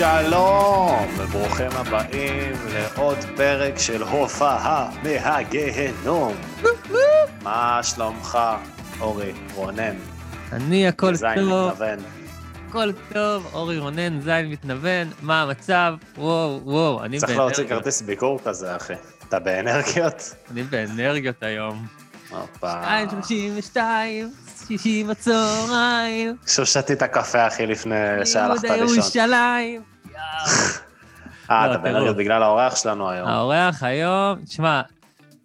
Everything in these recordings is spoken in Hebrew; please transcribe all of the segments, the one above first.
שלום, וברוכים הבאים לעוד פרק של הופעה מהגיהנום. מה שלומך, אורי רונן? אני הכל זין טוב, מתכוון. הכל טוב, אורי רונן, זין מתנוון, מה המצב? וואו, וואו, אני צריך להוציא באנרגיות. כרטיס ביקור כזה, אחי. אתה באנרגיות? אני באנרגיות היום. הופה. 2.32, שישי בצהריים, עכשיו שתית קפה, אחי, לפני שהלכת יהודה לישון. ירושלים. אה, לא, אתה באנרגיות טירוף. בגלל האורח שלנו היום. האורח היום, תשמע,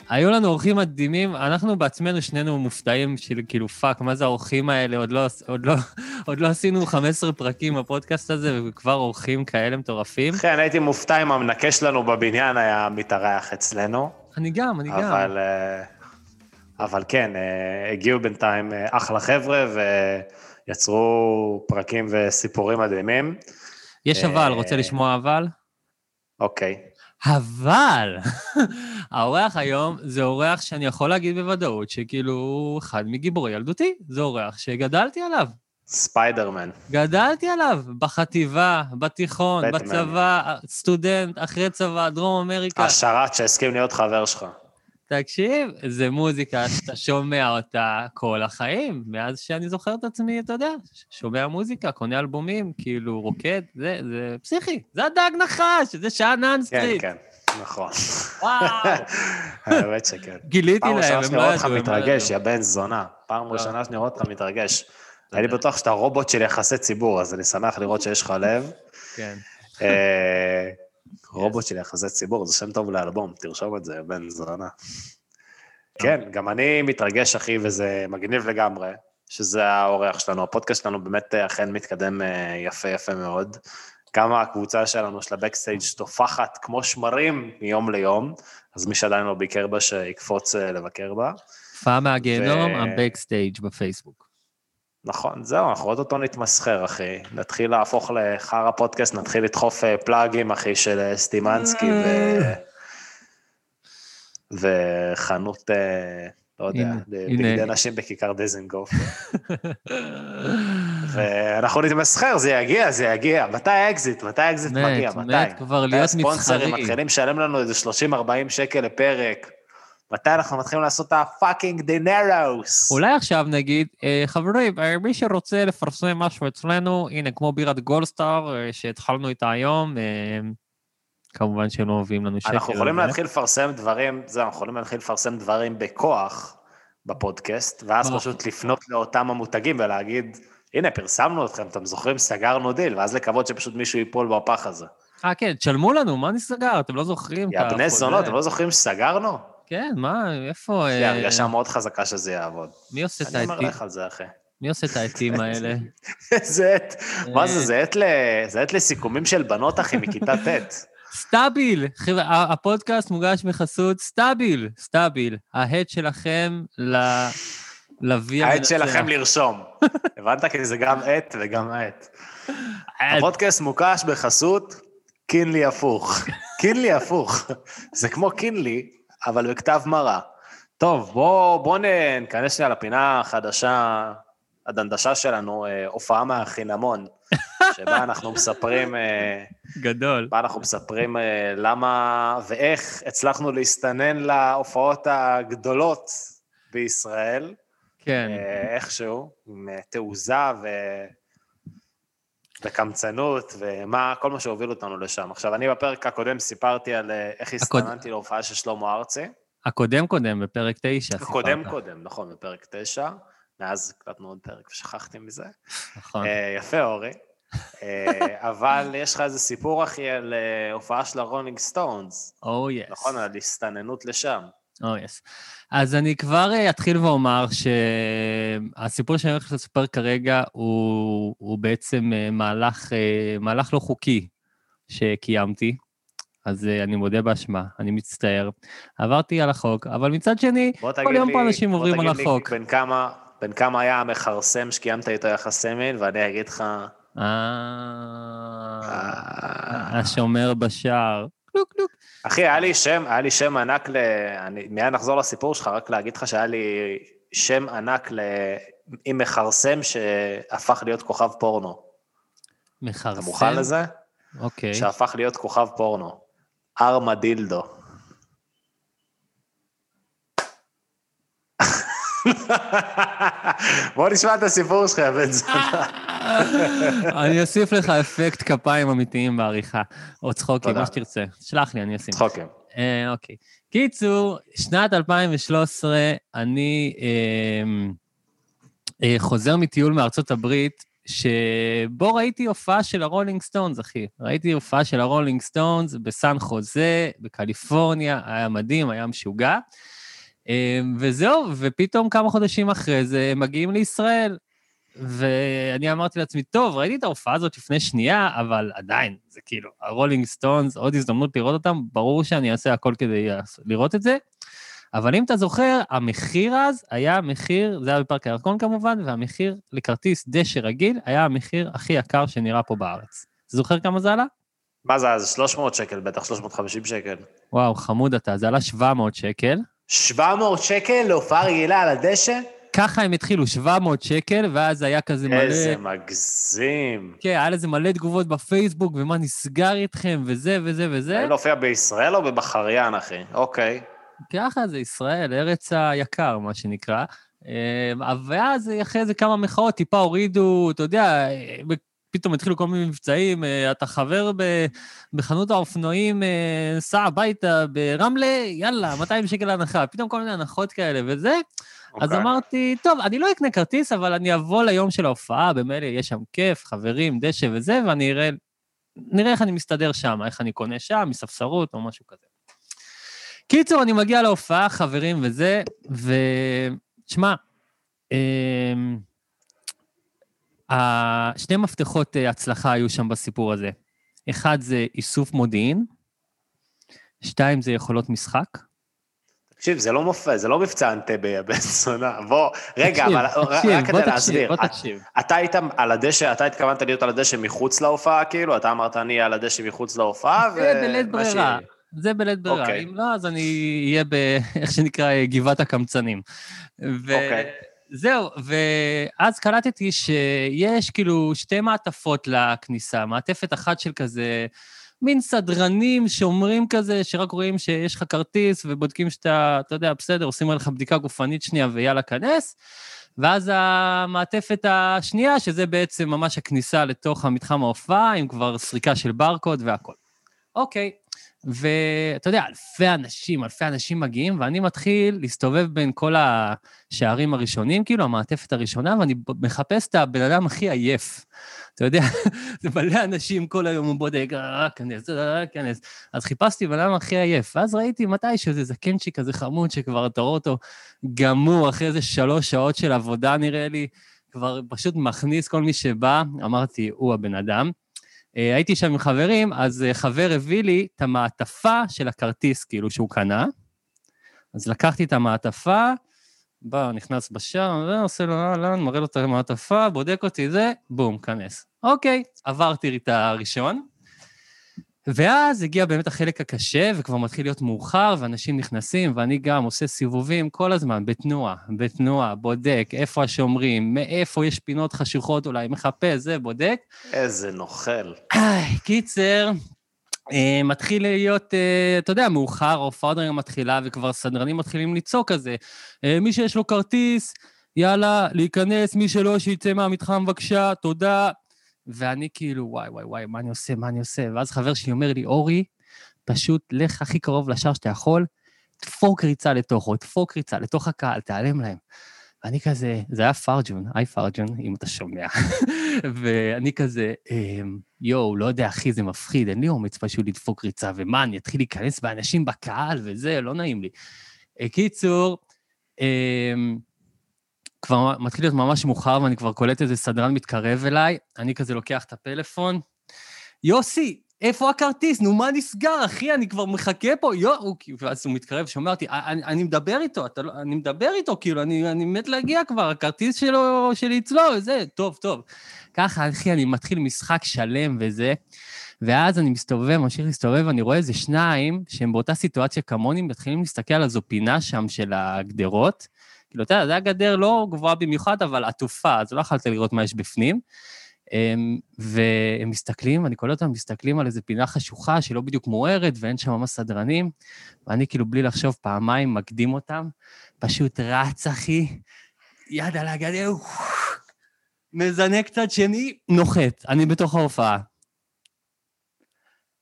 היו לנו אורחים מדהימים, אנחנו בעצמנו שנינו מופתעים של כאילו fuck, מה זה האורחים האלה? עוד לא, עוד לא, עוד לא עשינו 15 פרקים בפודקאסט הזה, וכבר אורחים כאלה מטורפים. אחי, אני הייתי מופתע אם המנקה שלנו בבניין היה מתארח אצלנו. אני גם, אני גם. אבל, אה, אבל כן, אה, הגיעו בינתיים אה, אחלה חבר'ה ויצרו פרקים וסיפורים מדהימים. יש אה, אבל, רוצה לשמוע אבל? אוקיי. אבל, האורח היום זה אורח שאני יכול להגיד בוודאות שכאילו הוא אחד מגיבורי ילדותי, זה אורח שגדלתי עליו. ספיידרמן. גדלתי עליו בחטיבה, בתיכון, בטמן. בצבא, סטודנט, אחרי צבא, דרום אמריקה. השרת שהסכים להיות חבר שלך. תקשיב, זה מוזיקה שאתה שומע אותה כל החיים, מאז שאני זוכר את עצמי, אתה יודע, שומע מוזיקה, קונה אלבומים, כאילו רוקד, זה, זה פסיכי, זה הדג נחש, זה שאנן כן, סטריט. כן, נכון. וואו, האמת שכן. גיליתי פעם להם, ראשונה הם שאני לא רואה אותך ידעו, הם לא מתרגש, ידעו. יא בן זונה. פעם. ראשונה שאני רואה אותך מתרגש. הייתי בטוח שאתה רובוט של יחסי ציבור, אז אני שמח לראות שיש לך לב. כן. רובוט של יחסי ציבור, זה שם טוב לאלבום, תרשום את זה, בן זונה. כן, גם אני מתרגש, אחי, וזה מגניב לגמרי, שזה האורח שלנו. הפודקאסט שלנו באמת אה, אכן מתקדם אה, יפה יפה מאוד. גם הקבוצה שלנו, של ה backstage, טופחת כמו שמרים מיום ליום, אז מי שעדיין לא ביקר בה, שיקפוץ אה, לבקר בה. הופעה מהגיהנום, ו- ה backstage בפייסבוק. נכון, זהו, אנחנו עוד אותו נתמסחר, אחי. נתחיל להפוך לחרא פודקאסט, נתחיל לדחוף אה, פלאגים, אחי, של אה, סטימצקי ו... וחנות, אה, לא יודע, בגדי. נשים בכיכר דיזנגוף. ואנחנו נתמסחר, זה יגיע, זה יגיע. מתי האקזיט? מתי האקזיט מת, מגיע? מת מתי? כבר מתי להיות הספונסרים מסחרי. מתחילים לשלם לנו איזה 30-40 שקל לפרק? מתי אנחנו מתחילים לעשות את ה fucking dineros? אולי עכשיו נגיד, אה, חברים, אה, מי שרוצה לפרסם משהו אצלנו, הנה, כמו בירת גולדסטאר, אה, שהתחלנו איתה היום, כמובן שהם לא מביאים לנו שקל. אנחנו יכולים. להתחיל לפרסם דברים, זהו, אנחנו יכולים להתחיל לפרסם דברים בכוח בפודקאסט, ואז? פשוט לפנות לאותם המותגים ולהגיד, הנה, פרסמנו אתכם, אתם זוכרים, סגרנו דיל, ואז לקוות שפשוט מישהו ייפול בפח הזה. אה, כן, תשלמו לנו, מה נסגר? אתם לא זוכרים? יא בני? זונות, אתם לא זוכרים שסגרנו? כן, מה, איפה... יש לי אה, הרגשה מאוד חזקה שזה יעבוד. מי עושה את אני אומר העטים? לך על זה, אחי. מי עושה את העטים האלה? איזה עט, מה זה, אה. זה זה עט לסיכומים של בנות, אחי, מכיתה ט'. סטאביל! הפודקאסט מוגש בחסות סטאביל, סטאביל. ההד שלכם ל... לוי העט שלכם לרשום. הבנת? כי זה גם עט וגם עט. הפודקאסט מוגש בחסות קינלי הפוך. קינלי הפוך. זה כמו קינלי, אבל בכתב מראה. טוב, בואו בוא ניכנס שנייה לפינה החדשה, הדנדשה שלנו, אה, הופעה מהחינמון, שבה אנחנו מספרים, אה, גדול. בה אנחנו מספרים אה, למה ואיך הצלחנו להסתנן להופעות הגדולות בישראל. כן. איכשהו, עם תעוזה ו... וקמצנות, ומה, כל מה שהוביל אותנו לשם. עכשיו, אני בפרק הקודם סיפרתי על אה, איך הקוד- הסתננתי להופעה של שלמה ארצי. הקודם קודם, בפרק 9, קודם קודם, נכון, בפרק 9, מאז הקלטנו עוד פרק ושכחתי מזה. נכון. אה, יפה, אורי. אה, אבל יש לך איזה סיפור, אחי, על הופעה של הרולינג סטונס, oh yes. נכון? על הסתננות לשם. oh yes. אז אני כבר אה, אתחיל ואומר שהסיפור שאני הולך לספר כרגע הוא, הוא בעצם אה, מהלך, אה, מהלך לא חוקי שקיימתי. אז אני מודה באשמה, אני מצטער. עברתי על החוק, אבל מצד שני, בוא כל תגיד יום לי, פה אנשים בוא עוברים על תגיד לי החוק. בין כמה, בין כמה היה המכרסם שקיימת איתו יחסי מין, ואני אגיד לך... אה, השומר בשער. קלוק קלוק. אחי, היה לי שם, היה לי שם ענק ל... אני מיד נחזור לסיפור שלך, רק להגיד לך שהיה לי שם ענק ל... עם מכרסם שהפך להיות כוכב פורנו. מכרסם. אתה מוכן לזה? אוקיי. שהפך להיות כוכב פורנו. ארמדילדו. בוא נשמע את הסיפור שלך, בן זונה. אני אוסיף לך אפקט כפיים אמיתיים בעריכה, או צחוקים. מה שתרצה. שלח לי, אני אשים. צחוקים. אה, אוקיי. קיצור, שנת 2013, אני אה, אה, חוזר מטיול מארצות הברית, שבו ראיתי הופעה של הרולינג סטונס, אחי. ראיתי הופעה של הרולינג סטונס בסן חוזה, בקליפורניה, היה מדהים, היה משוגע. אה, וזהו, ופתאום כמה חודשים אחרי זה הם מגיעים לישראל. ואני אמרתי לעצמי, טוב, ראיתי את ההופעה הזאת לפני שנייה, אבל עדיין, זה כאילו, הרולינג סטונס, עוד הזדמנות לראות אותם, ברור שאני אעשה הכל כדי לראות את זה. אבל אם אתה זוכר, המחיר אז היה מחיר, זה היה בפארק הירקון כמובן, והמחיר לכרטיס דשא רגיל היה המחיר הכי יקר שנראה פה בארץ. אתה זוכר כמה זה עלה? מה זה, אז 300 שקל בטח, 350 שקל. וואו, חמוד אתה, זה עלה 700 שקל. 700 שקל להופעה רגילה על הדשא? ככה הם התחילו, 700 שקל, ואז היה כזה מלא... איזה מגזים. כן, היה לזה מלא תגובות בפייסבוק, ומה נסגר איתכם, וזה וזה וזה. האם להופיע בישראל או בבחריין, אחי? אוקיי. ככה זה ישראל, ארץ היקר, מה שנקרא. אה, ואז אחרי זה כמה מחאות, טיפה הורידו, אתה יודע, פתאום התחילו כל מיני מבצעים, אה, אתה חבר ב- בחנות האופנועים, אה, סע הביתה ברמלה, יאללה, 200 שקל הנחה, פתאום כל מיני הנחות כאלה וזה. אז אוקיי. אמרתי, טוב, אני לא אקנה כרטיס, אבל אני אבוא ליום של ההופעה, במילא יש שם כיף, חברים, דשא וזה, ואני אראה, נראה איך אני מסתדר שם, איך אני קונה שם, מספסרות או משהו כזה. קיצור, אני מגיע להופעה, חברים וזה, ותשמע, אמ, ה- שני מפתחות אה, הצלחה היו שם בסיפור הזה. אחד זה איסוף מודיעין, שתיים זה יכולות משחק. תקשיב, זה לא מופע, זה לא מבצע אנטבה, בן זונה. בוא, רגע, תקשיב, אבל תקשיב, רק בוא כדי תקשיב, להסביר. בוא את- תקשיב. אתה היית על הדשא, אתה התכוונת להיות על הדשא מחוץ להופעה, כאילו? אתה אמרת, אני על הדשא מחוץ להופעה, ו... זה בלית ברירה. זה בלית ברירה. אוקיי. אם לא, אז אני אהיה ב... איך שנקרא, אה, גבעת הקמצנים. ו... אוקיי. זהו, ואז קלטתי שיש כאילו שתי מעטפות לכניסה, מעטפת אחת של כזה, מין סדרנים, שומרים כזה, שרק רואים שיש לך כרטיס ובודקים שאתה, אתה יודע, בסדר, עושים עליך בדיקה גופנית שנייה ויאללה, כנס. ואז המעטפת השנייה, שזה בעצם ממש הכניסה לתוך המתחם ההופעה, עם כבר סריקה של ברקוד והכל. אוקיי, ואתה יודע, אלפי אנשים, אלפי אנשים מגיעים, ואני מתחיל להסתובב בין כל השערים הראשונים, כאילו, המעטפת הראשונה, ואני מחפש את הבן אדם הכי עייף. אתה יודע, זה מלא אנשים כל היום, הוא בודק, אה, כנס, אה, כנס. אז חיפשתי בן אדם הכי עייף, ואז ראיתי מתישהו איזה זקנצ'יק כזה חמוד, שכבר אתה רואה אותו גמור, אחרי איזה שלוש שעות של עבודה, נראה לי, כבר פשוט מכניס כל מי שבא, אמרתי, הוא הבן אדם. אה, הייתי שם עם חברים, אז אה, חבר הביא לי את המעטפה של הכרטיס, כאילו, שהוא קנה. אז לקחתי את המעטפה, בא, נכנס בשער, אה, עושה לו אהלן, מראה לו את המעטפה, בודק אותי, זה, בום, כנס. אוקיי, עברתי את הראשון. ואז הגיע באמת החלק הקשה, וכבר מתחיל להיות מאוחר, ואנשים נכנסים, ואני גם עושה סיבובים כל הזמן, בתנועה, בתנועה, בודק איפה השומרים, מאיפה יש פינות חשוכות אולי, מחפש, זה, בודק. איזה נוכל. קיצר, אה, מתחיל להיות, אה, אתה יודע, מאוחר, ההופעה עוד רגע מתחילה, וכבר סדרנים מתחילים לצעוק כזה. אה, מי שיש לו כרטיס, יאללה, להיכנס, מי שלא, שיצא מהמתחם בבקשה, תודה. ואני כאילו, וואי, וואי, וואי, מה אני עושה, מה אני עושה? ואז חבר שלי אומר לי, אורי, פשוט לך הכי קרוב לשער שאתה יכול, דפוק ריצה לתוכו, דפוק ריצה לתוך הקהל, תיעלם להם. ואני כזה, זה היה פרג'ון, היי פרג'ון, אם אתה שומע. ואני כזה, אמ, יואו, לא יודע, אחי, זה מפחיד, אין לי אומץ פשוט לדפוק ריצה, ומה, אני אתחיל להיכנס באנשים בקהל וזה, לא נעים לי. אה, קיצור, אמ, כבר מתחיל להיות ממש מאוחר, ואני כבר קולט איזה סדרן מתקרב אליי, אני כזה לוקח את הפלאפון. יוסי, איפה הכרטיס? נו, מה נסגר, אחי? אני כבר מחכה פה, יו... הוא, ואז הוא מתקרב, שומע אותי, אני, אני מדבר איתו, אתה לא, אני מדבר איתו, כאילו, אני, אני מת להגיע כבר, הכרטיס שלו, שלי אצלו, וזה, טוב, טוב. ככה, אחי, אני מתחיל משחק שלם וזה, ואז אני מסתובב, ממשיך להסתובב, אני רואה איזה שניים שהם באותה סיטואציה כמוני, מתחילים להסתכל על איזו פינה שם של הגדרות. כאילו, אתה יודע, זה הגדר לא גבוהה במיוחד, אבל עטופה, אז לא יכולת לראות מה יש בפנים. הם, והם מסתכלים, אני קולט אותם מסתכלים על איזו פינה חשוכה שלא בדיוק מוארת ואין שם ממש סדרנים, ואני כאילו בלי לחשוב פעמיים מקדים אותם, פשוט רץ, אחי, יד על הגדר, מזנק צד שני, נוחת, אני בתוך ההופעה.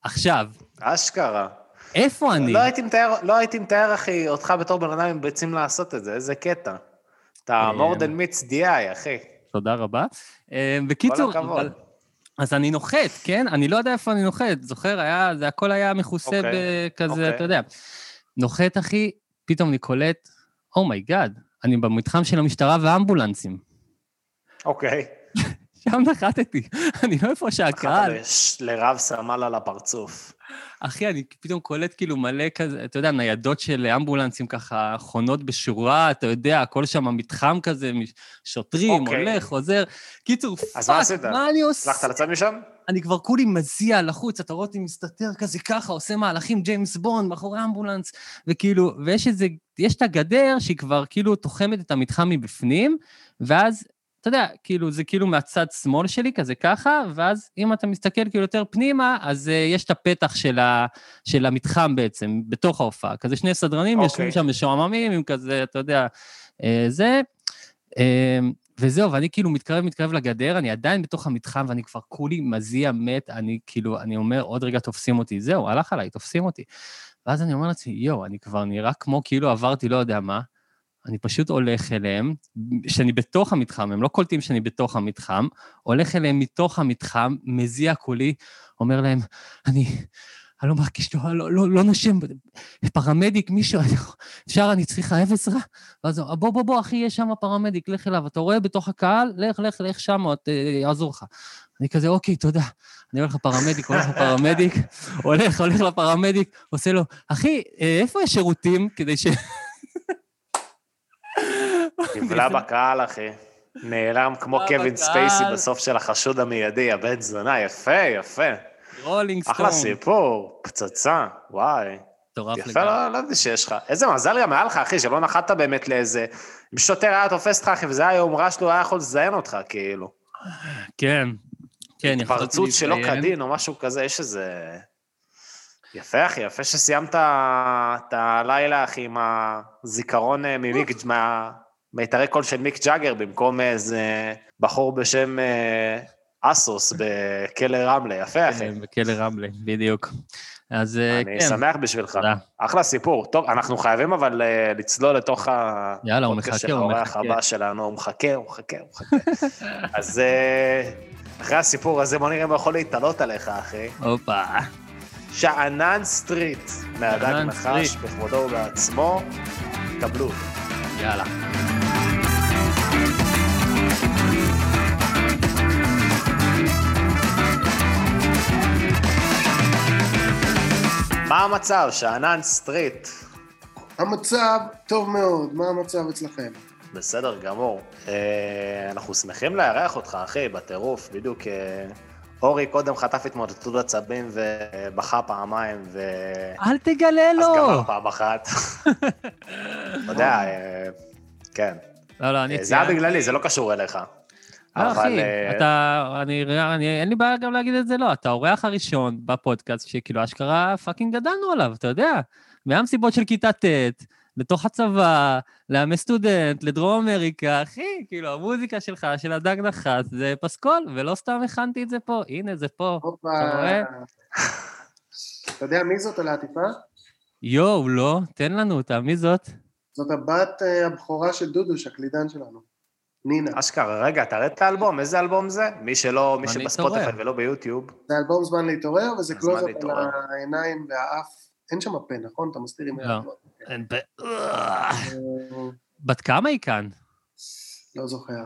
עכשיו, אשכרה. איפה אני? לא הייתי מתאר, לא הייתי מתאר, אחי, אותך בתור בן אדם עם ביצים לעשות את זה, איזה קטע. אתה אה, more than meets eye, אחי. תודה רבה. אה, בקיצור, הכבוד. אבל- אז אני נוחת, כן? אני לא יודע איפה אני נוחת. זוכר, היה, זה הכל היה מכוסה אוקיי, בכזה, אוקיי. אתה יודע. נוחת, אחי, פתאום אני קולט, oh my god, אני במתחם של המשטרה והאמבולנסים. אוקיי. שם נחתתי, אני לא איפה שהקהל. לרב סמל על הפרצוף. אחי, אני פתאום קולט כאילו מלא כזה, אתה יודע, ניידות של אמבולנסים ככה חונות בשורה, אתה יודע, הכל שם מתחם כזה, שוטרים, אוקיי. הולך, חוזר. קיצור, אז מה fuck, עשית? מה אני עושה? הצלחת לצאת משם? אני כבר כולי מזיע לחוץ, אתה רואה אותי מסתתר כזה ככה, עושה מהלכים ג'יימס בונד מאחורי אמבולנס, וכאילו, ויש איזה, יש את הגדר שהיא כבר כאילו תוחמת את המתחם מבפנים, ואז, אתה יודע, כאילו, זה כאילו מהצד שמאל שלי, כזה ככה, ואז אם אתה מסתכל כאילו יותר פנימה, אז uh, יש את הפתח של, ה, של המתחם בעצם, בתוך ההופעה. כזה שני סדרנים אוקיי. יושבים שם משועממים, עם כזה, אתה יודע, uh, זה. Uh, וזהו, ואני כאילו מתקרב, מתקרב לגדר, אני עדיין בתוך המתחם, ואני כבר כולי מזיע, מת, אני כאילו, אני אומר, עוד רגע תופסים אותי, זהו, הלך עליי, תופסים אותי. ואז אני אומר לעצמי, יואו, אני כבר נראה כמו כאילו עברתי לא יודע מה, אני פשוט הולך אליהם, שאני בתוך המתחם, הם לא קולטים שאני בתוך המתחם, הולך אליהם מתוך המתחם, מזיע כולי, אומר להם, אני, אני לא מרגיש, לא, לא, לא, לא נושם, פרמדיק, מישהו, אפשר, אני צריכה עזרה? ואז הוא, בוא, בוא, בוא, אחי, יש שם פרמדיק, לך אליו. אתה רואה בתוך הקהל? לך, לך, לך שם, יעזור לך. אני כזה, אוקיי, תודה. אני הולך לפרמדיק, הולך לפרמדיק, הולך, הולך לפרמדיק, עושה לו, אחי, אה, איפה יש שירותים כדי ש... נבלע בקהל, אחי. נעלם כמו קווין. ספייסי בסוף של החשוד המיידי, הבן זונה, יפה, יפה. רולינג סטון. אחלה סיפור, פצצה, וואי. מטורף יפה, לגמרי. לא לא ידעתי שיש לך. איזה מזל גם היה לך, אחי, שלא נחת באמת לאיזה... אם שוטר היה תופס אותך, אחי, וזה היה יום רע שלו, היה יכול לזיין אותך, כאילו. כן, כן, יכולתי התפרצות שלא. כדין או משהו כזה, יש איזה... יפה, אחי, יפה שסיימת את הלילה, אחי, עם הזיכרון אה, ממיק, מה- מיתרי קול של מיק ג'אגר, במקום איזה בחור בשם אה, אסוס בכלא רמלה. יפה, אחי. כן, בכלא רמלה, בדיוק. אז אה, אני כן, שמח בשבילך. תודה. אחלה סיפור. טוב, אנחנו חייבים אבל אה, לצלול לתוך יאללה, הוא מחכה, של הוא מחכה. הבא שלנו, הוא מחכה, הוא מחכה, הוא מחכה. אז אחרי הסיפור הזה, בוא נראה אם הוא יכול להתעלות עליך, אחי. הופה. שאנן סטריט, מהדג נחש. בכבודו ובעצמו, קבלו. יאללה. מה המצב, שאנן סטריט? המצב טוב מאוד, מה המצב אצלכם? בסדר גמור. אה, אנחנו שמחים לארח אותך, אחי, בטירוף. בדיוק אה, אורי קודם חטף התמודדות עצבים ובכה פעמיים, ו... אל תגלה אז לו. גמר פעם אחת. אתה יודע, אה, כן. לא, לא, אני זה היה בגללי, זה לא קשור אליך. לא, אבל, אחי, אה, אתה, אני, אני, אין לי בעיה גם להגיד את זה, לא, אתה האורח הראשון בפודקאסט שכאילו אשכרה fucking גדלנו עליו, אתה יודע. מהמסיבות של כיתה ט', לתוך הצבא, לעמי סטודנט, לדרום אמריקה, אחי, כאילו, המוזיקה שלך, של הדג נחש, זה פסקול, ולא סתם הכנתי את זה פה, הנה, זה פה. הופה. אתה רואה? אתה יודע מי זאת על העטיפה? יואו, לא, תן לנו אותה, מי זאת? זאת הבת אה, הבכורה של דודוש, הקלידן שלנו. נינה. אשכרה, רגע, תראה את האלבום, איזה אלבום זה? מי שלא, מי שבספוטיפיי להתעורר. ולא ביוטיוב. זה אלבום זמן להתעורר, וזה זמן קלוז על. העיניים והאף. אין שם פה, נכון? אתה מסתיר עם לא. היד. אין ב- אה, בת כמה היא כאן? לא זוכר.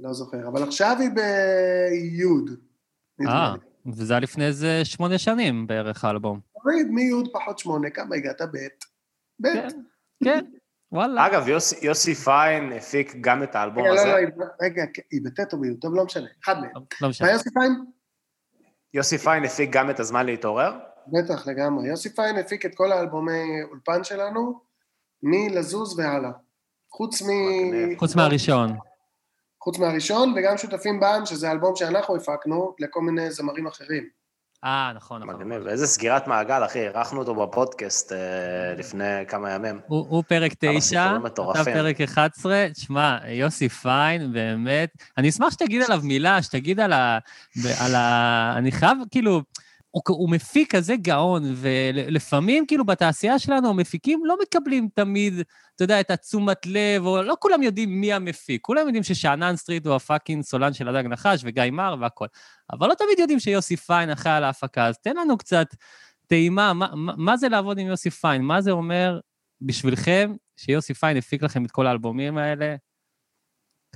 לא זוכר. אבל עכשיו היא ביוד. אה, וזה היה לפני איזה שמונה שנים בערך האלבום. תוריד מיוד פחות שמונה, כמה הגעת? ב'? ב'. כן, כן, וואלה. אגב, יוסי- יוסי פיין הפיק גם את האלבום רגע, לא, הזה. לא, היא- רגע, היא בט' או ביוד? טוב, לא משנה. אחד מהם. לא משנה. מה יוסי פיין? יוסי פיין הפיק גם את הזמן להתעורר. בטח, לגמרי. יוסי פיין הפיק את כל האלבומי אולפן שלנו, מלזוז והלאה. חוץ מ... חוץ מהראשון. חוץ מהראשון, וגם שותפים בעם, שזה אלבום שאנחנו הפקנו לכל מיני זמרים אחרים. אה, נכון, נכון. מגניב, איזה סגירת מעגל, אחי, אירחנו אותו בפודקאסט אה, לפני כמה ימים. הוא הוא פרק כמה תשע, סיפורים אתה מטורפים. פרק 11. תשמע, יוסי פיין, באמת, אני אשמח שתגיד עליו מילה, שתגיד על ה... ב- על ה... אני חייב, כאילו, הוא, הוא מפיק כזה גאון, ולפעמים, כאילו, בתעשייה שלנו, המפיקים לא מקבלים תמיד, אתה יודע, את התשומת לב, או לא כולם יודעים מי המפיק. כולם יודעים ששאנן סטריט הוא ה fucking סולן של הדג נחש, וגיא מר והכל. אבל לא תמיד יודעים שיוסי פיין אחראי על ההפקה, אז תן לנו קצת טעימה, מה, מה, מה זה לעבוד עם יוסי פיין? מה זה אומר בשבילכם שיוסי פיין הפיק לכם את כל האלבומים האלה?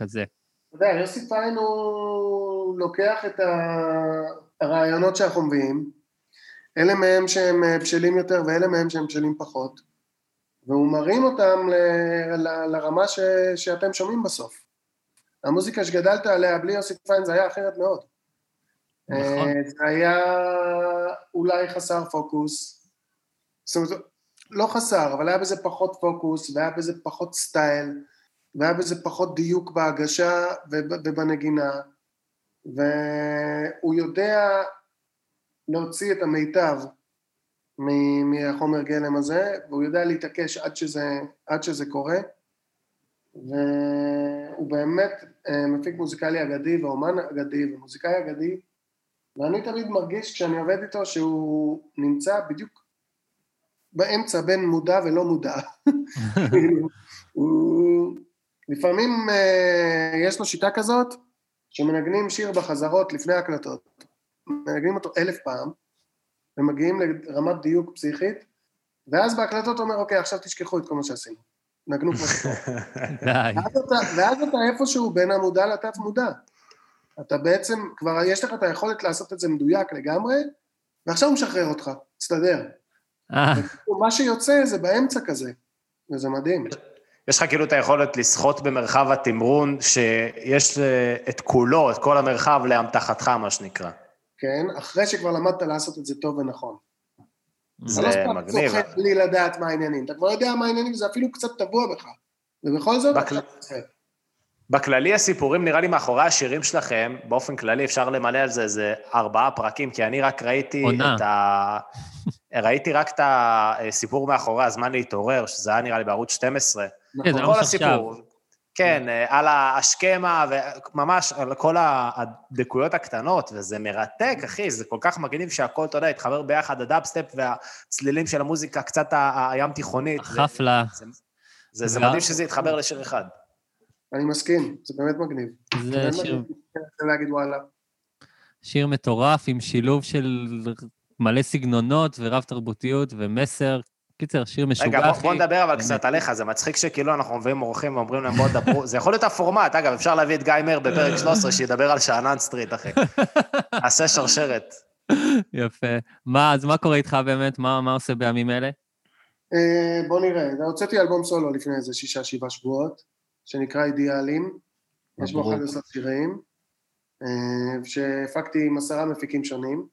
כזה. אתה יודע, יוסי פיין הוא לוקח את ה- הרעיונות שאנחנו מביאים, אלה מהם שהם אה, בשלים יותר ואלה מהם שהם בשלים פחות, והוא מרים אותם ל- ל- לרמה ש, שאתם שומעים בסוף. המוזיקה שגדלת עליה בלי יוסי פיין זה היה אחרת מאוד. נכון. אה, זה היה אולי חסר פוקוס, זאת אומרת, לא חסר, אבל היה בזה פחות פוקוס, והיה בזה פחות סטייל, והיה בזה פחות דיוק בהגשה וב- ובנגינה, והוא יודע להוציא את המיטב מהחומר גלם הזה, והוא יודע להתעקש עד שזה, עד שזה קורה, והוא באמת אה, מפיק מוזיקלי אגדי ואומן אגדי ומוזיקאי אגדי, ואני תמיד מרגיש כשאני עובד איתו שהוא נמצא בדיוק באמצע בין מודע ולא מודע. הוא... לפעמים אה, יש לו שיטה כזאת, שמנגנים שיר בחזרות לפני הקלטות, מנגנים אותו אלף פעם, ומגיעים לרמת דיוק פסיכית, ואז בהקלטות אומר, אוקיי, עכשיו תשכחו את כל מה שעשינו. נגנו כמו שצריך. די. ואז אתה, ואז אתה איפשהו בין המודע לתת מודע. אתה בעצם, כבר יש לך את היכולת לעשות את זה מדויק לגמרי, ועכשיו הוא משחרר אותך, תסתדר. אה, מה שיוצא זה באמצע כזה, וזה מדהים. יש לך כאילו את היכולת לשחות במרחב התמרון, שיש אה, את כולו, את כל המרחב לאמתחתך, מה שנקרא. כן, אחרי שכבר למדת לעשות את זה טוב ונכון. זה אתה לא סתם מגניב. צוחק בלי לדעת מה העניינים, אתה כבר יודע מה העניינים, זה אפילו קצת טבוע בך. ובכל זאת, בכל- אתה. בכללי הסיפורים, נראה לי מאחורי השירים שלכם, באופן כללי אפשר למלא על זה איזה ארבעה פרקים, כי אני רק ראיתי עונה. את ה... ראיתי רק את הסיפור מאחורי הזמן להתעורר, שזה היה נראה לי בערוץ 12. כן, זה נכון. כל ממש עכשיו. הסיפור. כן, אה, על השכמה, וממש על כל הדקויות הקטנות, וזה מרתק, אחי, זה כל כך מגניב שהכל, אתה יודע, התחבר ביחד, הדאפסטפ והצלילים של המוזיקה, קצת הים תיכונית. זה- חפלה. זה- זה מדהים שזה יתחבר לשיר אחד. אני מסכים, זה באמת מגניב. זה שיר, להגיד וואלה. שיר מטורף עם שילוב של מלא סגנונות ורב תרבותיות ומסר. קיצר, שיר משוגע, רגע, בוא, אחי. בוא נדבר אבל. קצת עליך, זה מצחיק שכאילו אנחנו מביאים אורחים ואומרים להם בואו דברו, זה יכול להיות הפורמט, אגב, אפשר להביא את גיא מאיר בפרק 13 שידבר על שאנן סטריט, אחי. נעשה שרשרת. יפה. מה, אז מה קורה איתך באמת? מה, מה עושה בימים אלה? אה, בוא נראה, הוצאתי אלבום סולו לפני איזה שישה, שבעה שבועות, שנקרא אידיאלים. יש בו מברוק. 11 שירים, אה, שהפקתי עם עשרה מפיקים שונים.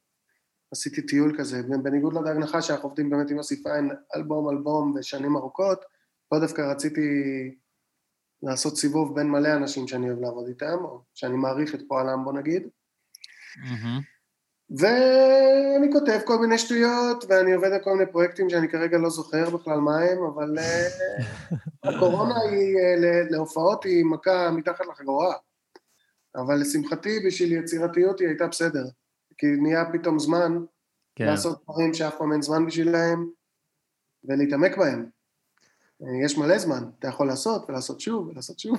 עשיתי טיול כזה, בניגוד לדג נחש שאנחנו עובדים באמת עם יוסי פיין, אלבום אלבום ושנים ארוכות, פה דווקא רציתי לעשות סיבוב בין מלא אנשים שאני אוהב לעבוד איתם, או שאני מעריך את פועלם בוא נגיד, מהמם. ואני כותב כל מיני שטויות, ואני עובד על כל מיני פרויקטים שאני כרגע לא זוכר בכלל מה הם, אבל אה, הקורונה היא, אה, להופעות היא מכה מתחת לחגורה. אבל לשמחתי, בשביל יצירתיות היא הייתה בסדר. כי נהיה פתאום זמן כן. לעשות דברים שאף פעם אין זמן בשבילהם, ולהתעמק בהם. יש מלא זמן, אתה יכול לעשות ולעשות שוב ולעשות שוב.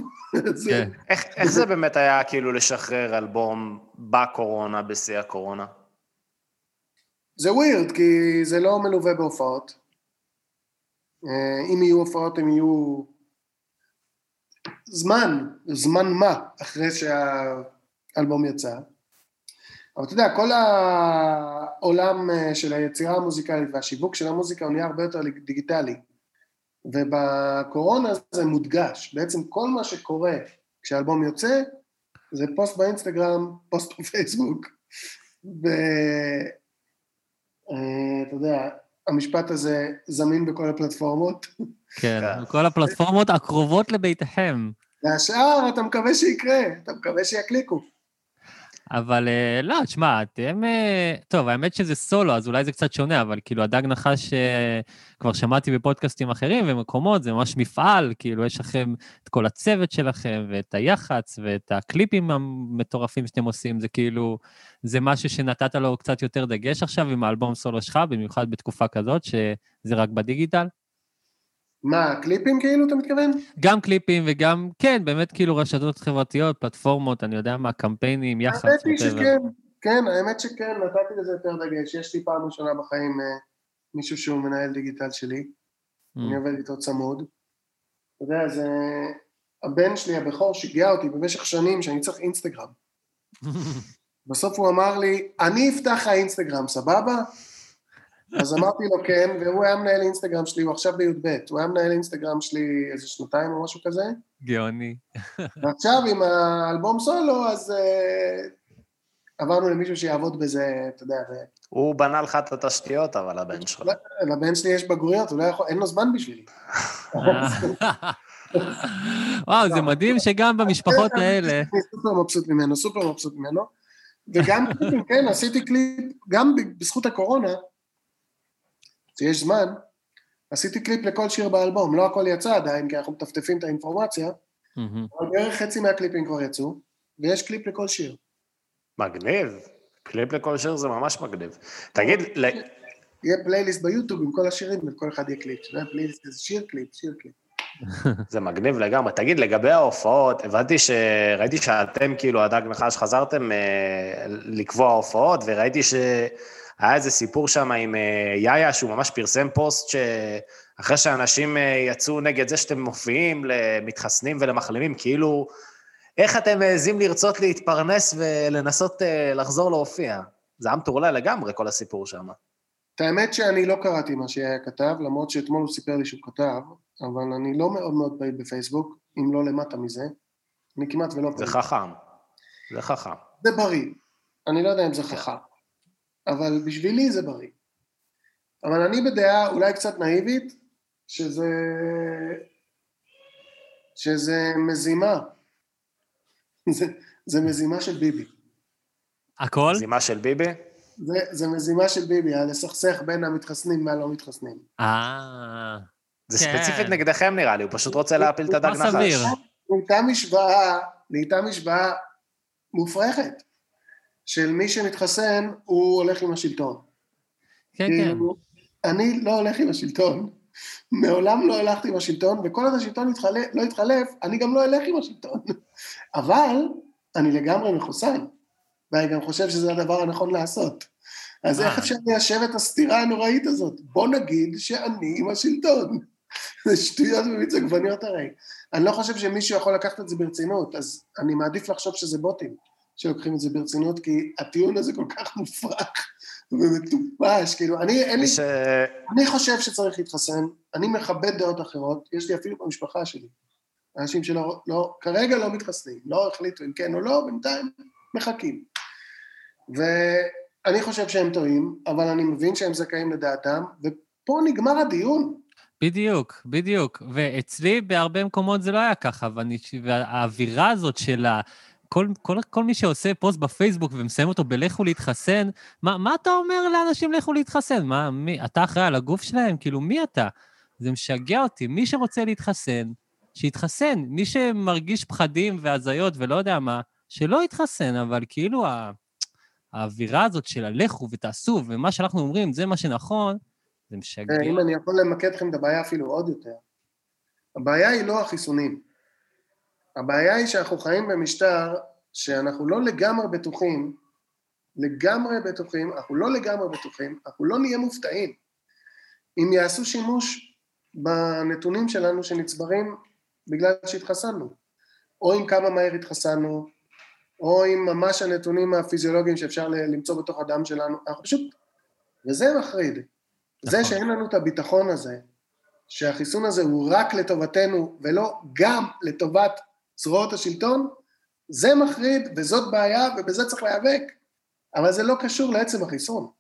זה- כן. איך, איך זה באמת היה כאילו לשחרר אלבום בקורונה, בשיא הקורונה? זה ווירד, כי זה לא מלווה בהופעות. אה, אם יהיו הופעות, הם יהיו זמן, זמן מה, אחרי שהאלבום יצא. אבל אתה יודע, כל העולם אה, של היצירה המוזיקלית והשיווק של המוזיקה הוא נהיה הרבה יותר דיגיטלי. ובקורונה זה מודגש. בעצם כל מה שקורה כשהאלבום יוצא, זה פוסט באינסטגרם, פוסט בפייסבוק. ואתה יודע, המשפט הזה זמין בכל הפלטפורמות. כן, כן. כל הפלטפורמות הקרובות לביתכם. והשאר, אתה מקווה שיקרה, אתה מקווה שיקליקו. אבל אה, לא, תשמע, אתם... אה, טוב, האמת שזה סולו, אז אולי זה קצת שונה, אבל כאילו, הדג נחש, אה, כבר שמעתי בפודקאסטים אחרים ומקומות, זה ממש מפעל, כאילו, יש לכם את כל הצוות שלכם, ואת היח"צ, ואת הקליפים המטורפים שאתם עושים, זה כאילו, זה משהו שנתת לו קצת יותר דגש עכשיו עם האלבום סולו שלך, במיוחד בתקופה כזאת, שזה רק בדיגיטל. מה, קליפים כאילו, אתה מתכוון? גם קליפים וגם, כן, באמת כאילו רשתות חברתיות, פלטפורמות, אני יודע מה, קמפיינים, יח"צ, האמת היא. שכן, כן, האמת שכן, נתתי לזה יותר דגש. יש לי פעם ראשונה בחיים אה, מישהו שהוא מנהל דיגיטל שלי, Mm. אני עובד איתו צמוד. אתה יודע, זה... הבן שלי, הבכור, שיגע אותי במשך שנים שאני צריך אינסטגרם. בסוף הוא אמר לי, אני אפתח לך אינסטגרם, סבבה? אז אמרתי לו כן, והוא היה מנהל אינסטגרם שלי, הוא עכשיו בי"ב, הוא היה מנהל אינסטגרם שלי איזה שנתיים או משהו כזה, גאוני. ועכשיו עם האלבום סולו, אז uh, עברנו למישהו שיעבוד בזה, אתה יודע, ו... הוא בנה לך את התשתיות, אבל הבן שלך. לבן שלי יש בגרויות, הוא לא יכול, אין לו זמן בשבילי. וואו, זה מדהים שגם במשפחות האלה... אני סופר מבסוט ממנו, סופר מבסוט ממנו. וגם, כן, עשיתי קליפ, גם בזכות הקורונה, שיש זמן, עשיתי קליפ לכל שיר באלבום, לא הכל יצא עדיין, כי אנחנו מטפטפים את האינפורמציה, מהמם. אבל בערך חצי מהקליפים כבר יצאו, ויש קליפ לכל שיר. מגניב. קליפ לכל שיר זה ממש מגניב. תגיד, ל- יהיה פלייליסט ביוטיוב עם כל השירים, ולכל אחד יהיה קליפ. יהיה פלייליסט, איזה שיר קליפ, שיר קליפ. זה מגניב לגמרי. תגיד, לגבי ההופעות, הבנתי ש... ראיתי שאתם, כאילו, הדג נחש, חזרתם אה, לקבוע הופעות, וראיתי שהיה איזה סיפור שם עם אה, יאיה, שהוא ממש פרסם פוסט שאחרי שאנשים אה, יצאו נגד זה שאתם מופיעים למתחסנים ולמחלימים, כאילו, איך אתם מעזים לרצות להתפרנס ולנסות אה, לחזור להופיע? זה היה מטורלל לגמרי, כל הסיפור שם. את האמת שאני לא קראתי מה שהיה כתב, למרות שאתמול הוא סיפר לי שהוא כתב, אבל אני לא מאוד מאוד פעיל בפייסבוק, אם לא למטה מזה. אני כמעט ולא זה פעיל. חכם. זה חכם. זה בריא. אני לא יודע אם זה חכם, אבל בשבילי זה בריא. אבל אני בדעה אולי קצת נאיבית, שזה... שזה מזימה. זה, זה מזימה של ביבי. הכל? זימה של ביבי? זה, זה מזימה של ביבי, הלסכסך בין המתחסנים והלא מתחסנים. אה... זה כן. ספציפית נגדכם נראה לי, הוא פשוט רוצה להפיל את הדג מה נחש. סביר? נהייתה משוואה, נהייתה משוואה מופרכת, של מי שמתחסן, הוא הולך עם השלטון. כן, כן. כאילו, אני לא הולך עם השלטון. מעולם לא הלכתי עם השלטון, וכל עוד השלטון יתחלף, לא יתחלף, אני גם לא אלך עם השלטון. אבל אני לגמרי מחוסן, ואני גם חושב שזה הדבר הנכון לעשות. אז אה. איך אפשר ליישב את הסתירה הנוראית הזאת? בוא נגיד שאני עם השלטון. זה שטויות במיץ עגבניות הרי. אני לא חושב שמישהו יכול לקחת את זה ברצינות, אז אני מעדיף לחשוב שזה בוטים שלוקחים את זה ברצינות, כי הטיעון הזה כל כך מופרך ומטופש, כאילו, אני, אין לי, ש... אני חושב שצריך להתחסן, אני מכבד דעות אחרות, יש לי אפילו במשפחה שלי, אנשים שלא, לא, כרגע לא מתחסנים, לא החליטו אם כן או לא, בינתיים מחכים. ואני חושב שהם טועים, אבל אני מבין שהם זכאים לדעתם, ופה נגמר הדיון. בדיוק, בדיוק. ואצלי בהרבה מקומות זה לא היה ככה, ואני, והאווירה הזאת של ה... כל, כל, כל מי שעושה פוסט בפייסבוק ומסיים אותו בלכו להתחסן, מה, מה אתה אומר לאנשים לכו להתחסן? מה, מי, אתה אחראי על הגוף שלהם? כאילו, מי אתה? זה משגע אותי. מי שרוצה להתחסן, שיתחסן. מי שמרגיש פחדים והזיות ולא יודע מה, שלא יתחסן, אבל כאילו ה... האווירה הזאת של הלכו ותעשו, ומה שאנחנו אומרים, זה מה שנכון, זה משגע. אם אני יכול למקד לכם את הבעיה אפילו עוד יותר, הבעיה היא לא החיסונים. הבעיה היא שאנחנו חיים במשטר שאנחנו לא לגמרי בטוחים, לגמרי בטוחים, אנחנו לא לגמרי בטוחים, אנחנו לא נהיה מופתעים אם יעשו שימוש בנתונים שלנו שנצברים בגלל שהתחסנו, או עם כמה מהר התחסנו, או עם ממש הנתונים הפיזיולוגיים שאפשר למצוא בתוך הדם שלנו, אנחנו פשוט, וזה מחריד. זה נכון. שאין לנו את הביטחון הזה, שהחיסון הזה הוא רק לטובתנו ולא גם לטובת זרועות השלטון, זה מחריד וזאת בעיה ובזה צריך להיאבק, אבל זה לא קשור לעצם החיסון.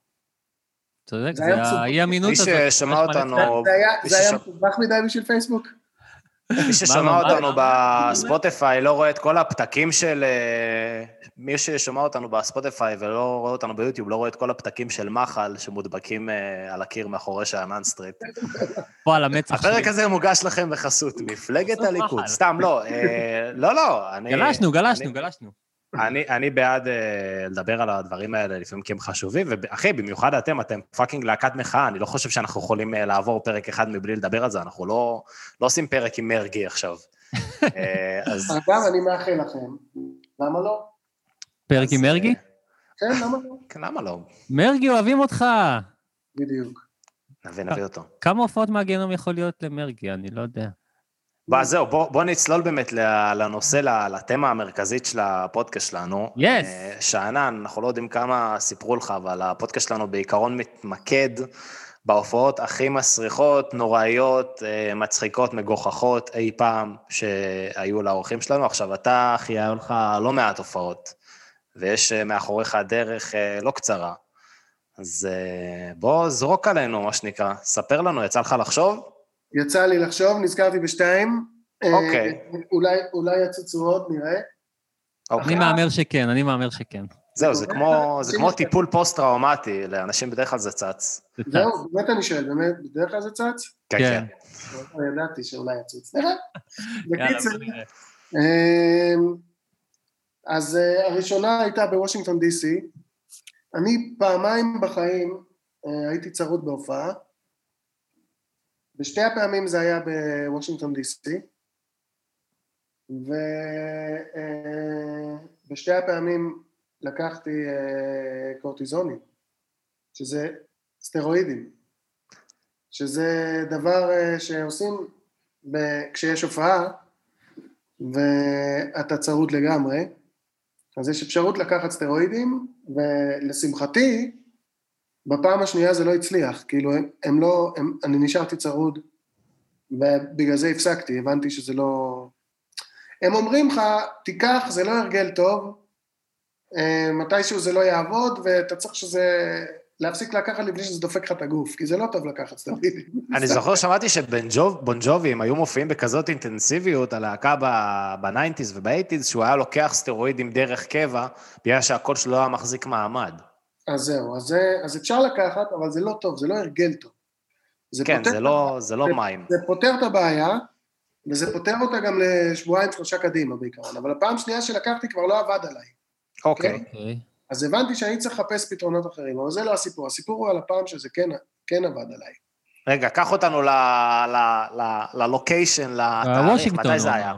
צודק, זה זה היה מסובך. האי-אמינות מי הזאת. ששמע אותנו, זה היה, מסובך מדי בשביל פייסבוק? מי ששומע אותנו? בספוטיפיי לא רואה את כל הפתקים של... אה, מי ששומע אותנו בספוטיפיי ולא רואה אותנו ביוטיוב, לא רואה את כל הפתקים של מחל שמודבקים אה, על הקיר מאחורי שאנן סטריט. פה על המצח שלי. הפרק הזה מוגש לכם בחסות מפלגת הליכוד. סתם, לא. אה, לא, לא. אני- גלשנו, גלשנו, גלשנו. אני, אני בעד uh, לדבר על הדברים האלה לפעמים כי הם חשובים, ואחי, במיוחד אתם, אתם פאקינג להקת מחאה, אני לא חושב שאנחנו יכולים uh, לעבור פרק אחד מבלי לדבר על זה, אנחנו לא, לא עושים פרק עם מרגי עכשיו. uh, אז... אגב, אני מאחל לכם, למה לא? פרק עם מרגי? כן, למה לא? כן, למה לא? מרגי, אוהבים אותך. בדיוק. נביא, נביא אותו. כמה הופעות מהגיהנום יכול להיות למרגי? אני לא יודע. בוא, זהו, בוא, בוא נצלול באמת לנושא, לתמה המרכזית של הפודקאסט שלנו. Yes. אה, שאנן, אנחנו לא יודעים כמה סיפרו לך, אבל הפודקאסט שלנו בעיקרון מתמקד בהופעות הכי מסריחות, נוראיות, אה, מצחיקות, מגוחכות אי פעם שהיו לאורחים שלנו. עכשיו, אתה, אחי, היו לך לא מעט הופעות, ויש אה, מאחוריך דרך לא קצרה. אז בוא, זרוק עלינו, מה שנקרא. ספר לנו, יצא לך לחשוב? יצא לי לחשוב, נזכרתי בשתיים. אה, אוקיי. אולי, אולי יצוצו עוד, נראה. אוקיי. אני מהמר שכן, אני מהמר שכן. זהו, זה כמו, זה כמו טיפול פוסט-טראומטי, לאנשים בדרך כלל זה צץ. זה צץ. זהו, באמת אני שואל, באמת, בדרך כלל זה צץ? כן, כן. כן. לא ידעתי שאולי יצוץ. בקיצור. אמ, אז אה, הראשונה הייתה בוושינגטון די.סי. אני פעמיים בחיים אה, הייתי צרוד בהופעה. בשתי הפעמים זה היה בוושינגטון די.סי. ובשתי הפעמים לקחתי אה, קורטיזונים, שזה סטרואידים, שזה דבר אה, שעושים ב- כשיש הופעה ואתה צרוד לגמרי, אז יש אפשרות לקחת סטרואידים, ולשמחתי, בפעם השנייה זה לא הצליח, כאילו הם, הם לא, הם, אני נשארתי צרוד, ובגלל זה הפסקתי, הבנתי שזה לא... הם אומרים לך, תיקח, זה לא הרגל טוב, אה, מתישהו זה לא יעבוד, ואתה צריך שזה... להפסיק לקחת לפני שזה דופק לך את הגוף, כי זה לא טוב לקחת סטרואידים. אני זוכר, שמעתי שבון ג'ובי, הם היו מופיעים בכזאת אינטנסיביות, הלהקה בניינטיז ובאייטיז, שהוא היה לוקח סטרואידים דרך קבע, בגלל שהקול שלו היה מחזיק מעמד. אז זהו, אז, זה, אז אפשר לקחת, אבל זה לא טוב, זה לא הרגל טוב. זה כן, זה את לא, זה לא מים. זה פותר את הבעיה, וזה פותר אותה גם לשבועיים, שלושה קדימה בעיקרון, אבל הפעם שנייה שלקחתי כבר לא עבד עליי. אוקיי. אוקיי. אז הבנתי שאני צריך לחפש פתרונות אחרים, אבל זה לא הסיפור, הסיפור הוא על הפעם שזה כן, כן עבד עליי. רגע, קח אותנו ל- ל- ל- ללוקיישן, לתאריך, וושינגטון, מתי זה היה?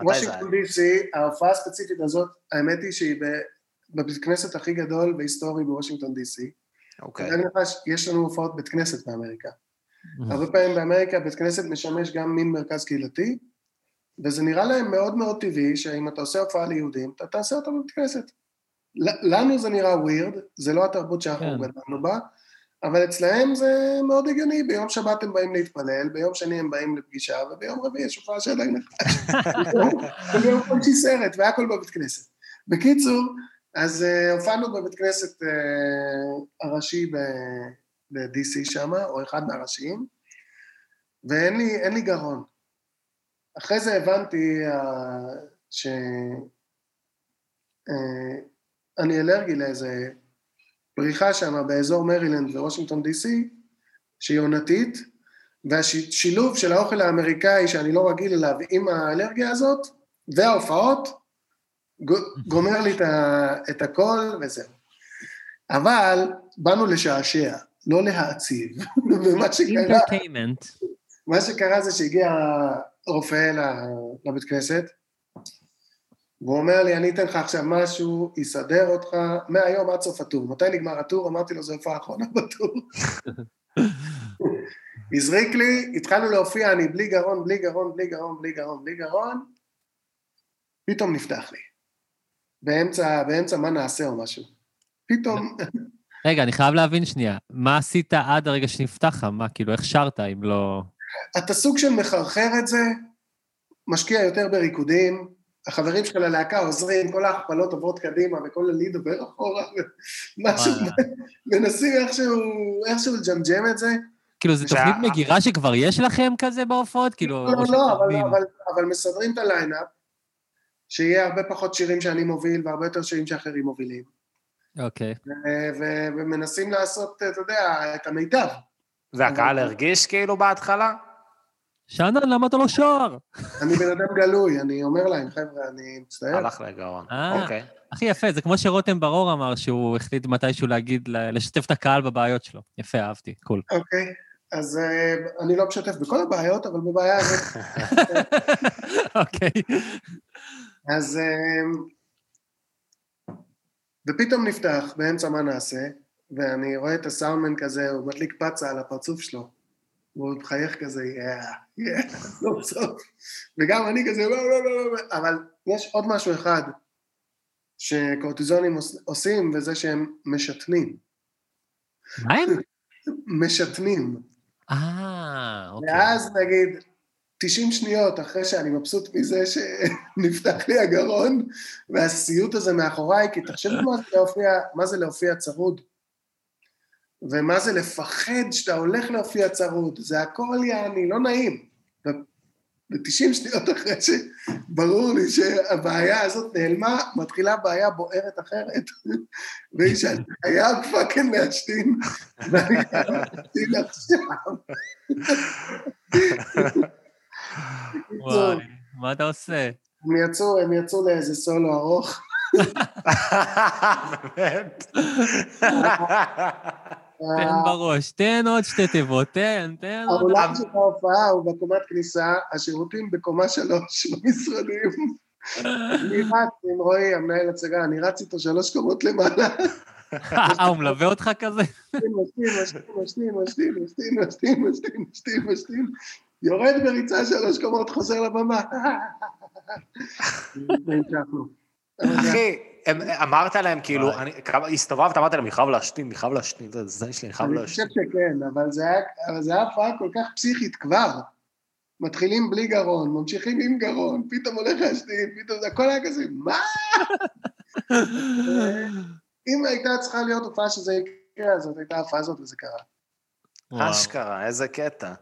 זה? וושינגטון די.סי, ההופעה הספציפית הזאת, האמת היא שהיא ב- בבית כנסת הכי גדול והיסטורי בוושינגטון די.סי. אוקיי. יש לנו הופעות בית כנסת באמריקה. הרבה פעמים באמריקה בית כנסת משמש גם מין מרכז קהילתי, וזה נראה להם מאוד מאוד טבעי שאם אתה עושה הופעה ליהודים, אתה תעשה אותה בבית כנסת. לנו זה נראה ווירד, זה לא התרבות שאנחנו כן. גדלנו בה, אבל אצלהם זה מאוד הגיוני, ביום שבת הם באים להתפלל, ביום שני הם באים לפגישה, וביום רביעי יש הופעה שלהם וביום חמישי סרט, והכל בבית כנסת. בקיצור, אז uh, הופענו בבית כנסת uh, הראשי ב-DC שם, או אחד מהראשיים, ואין לי, לי גרון. אחרי זה הבנתי uh, שאני אלרגי לאיזה פריחה שם באזור מרילנד וושינגטון די.סי, שהיא עונתית, והשילוב של האוכל האמריקאי שאני לא רגיל אליו עם האלרגיה הזאת, וההופעות, גומר לי את, הכל וזהו. אבל באנו לשעשע, לא להעציב, ומה שקרה. מה שקרה זה שהגיע רופא לבית כנסת, והוא אומר לי, אני אתן לך עכשיו משהו, יסדר אותך מהיום עד סוף הטור. מתי נגמר הטור? אמרתי לו, זו הופעה האחרונה בטור. הזריק לי, התחלנו להופיע, אני בלי גרון, בלי גרון, בלי גרון, בלי גרון, בלי גרון, פתאום נפתח לי. באמצע, באמצע מה נעשה או משהו. פתאום, רגע, אני חייב להבין שנייה, מה עשית עד הרגע שנפתח לך? מה, כאילו, איך שרת אם לא... אתה סוג של מחרחר את זה, משקיע יותר בריקודים, החברים של הלהקה עוזרים, כל ההכפלות עוברות קדימה וכל ה lead עובר אחורה, משהו. מנסים איכשהו, איכשהו לג'מג'ם את זה. כאילו, זו תוכנית מגירה שכבר יש לכם כזה בהופעות? כאילו... לא, לא, אבל, שכותבים? אבל, אבל מסדרים את הליינאפ, שיהיה הרבה פחות שירים שאני מוביל והרבה יותר שירים שאחרים מובילים. אוקיי. ומנסים לעשות, אתה יודע, את המיטב. והקהל הרגיש כאילו בהתחלה? שאנן, למה אתה לא שר? אני בן אדם גלוי, אני אומר להם, חבר'ה, אני מצטער. הלך לגרון. אה. אוקיי. הכי יפה, זה כמו שרותם ברור אמר שהוא החליט מתישהו להגיד, ל- לשתף את הקהל בבעיות שלו. יפה, אהבתי, קול. אוקיי, אז אה, אני לא משתף בכל הבעיות, אבל בבעיה הזאת. אוקיי. אז... אה, ופתאום נפתח, באמצע מה נעשה, ואני רואה את הסאונדמן כזה, הוא מדליק פצה על הפרצוף שלו. והוא מחייך כזה, יאה, יאה, סוף סוף. וגם אני כזה, לא, לא, לא, לא, אבל יש עוד משהו אחד שקורטיזונים עוש- עושים, וזה שהם משתנים. מה הם? משתנים. אה, אוקיי. ואז נגיד, 90 שניות אחרי שאני מבסוט מזה שנפתח לי הגרון, והסיוט הזה מאחוריי, כי תחשבו מה זה להופיע, מה זה להופיע צרוד. ומה זה לפחד שאתה הולך להופיע צרוד, זה הכל יעני, לא נעים. ו-90 שניות אחרי שברור לי שהבעיה הזאת נעלמה, מתחילה בעיה בוערת אחרת. והיא שאני חייב fucking להשתין, ואני חייב להשתין עכשיו. וואי, מה אתה עושה? הם יצאו, הם יצאו לאיזה סולו ארוך. באמת? תן בראש, תן עוד שתי תיבות, תן, תן עוד... האולם של ההופעה הוא בקומת כניסה, השירותים בקומה שלוש במשרדים. אני רץ עם רועי, המנהל הצגה, אני רץ איתו שלוש קומות למעלה. אה, הוא מלווה אותך כזה? משתין, משתין, משתין, משתין, משתין, משתין, משתין, משתין, משתין, יורד בריצה שלוש קומות, חוזר לבמה. אחי, אמרת להם כאילו, הסתובבת, אמרת להם, אני חייב להשתין, אני חייב להשתין, זה זה שלי, אני חייב אני חושב להשתין. שכן, אבל זה היה- הופעה כל כך פסיכית כבר. מתחילים בלי גרון, ממשיכים עם גרון, פתאום הולך להשתין, פתאום זה הכל היה כזה, מה? אם הייתה צריכה להיות הופעה שזה יקרה, אז הייתה ההופעה הזאת וזה קרה. אשכרה, איזה קטע.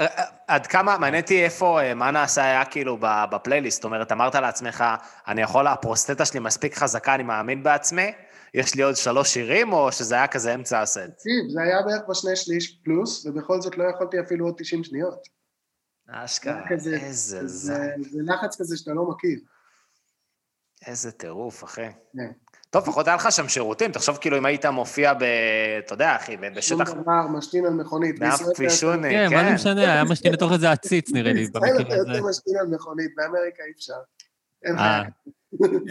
אה, אה, עד כמה, מעניין אותי איפה, אה, מה נעשה היה כאילו בפלייליסט, זאת אומרת, אמרת לעצמך, אני יכול, הפרוסטטה שלי מספיק חזקה, אני מאמין בעצמי, יש לי עוד שלוש שירים, או שזה היה כזה אמצע הסט? תקשיב, זה היה בערך בשני שליש פלוס, ובכל זאת לא יכולתי אפילו עוד 90 שניות. אשכרה, איזה זה, זה, זה לחץ כזה שאתה לא מכיר. איזה טירוף, אחי. כן. טוב, לפחות היה לך שם שירותים, תחשוב כאילו אם היית מופיע ב... אתה יודע, אחי, ב- שום בשטח... דבר, משתין על מכונית. באף אתה- כבישוני, כן, מה זה כן. משנה, היה משתין לתוך איזה עציץ, נראה לי, בישראל אתה במקרה הזה. יוצא משתין על מכונית, באמריקה אי אפשר. אין אה, חיה.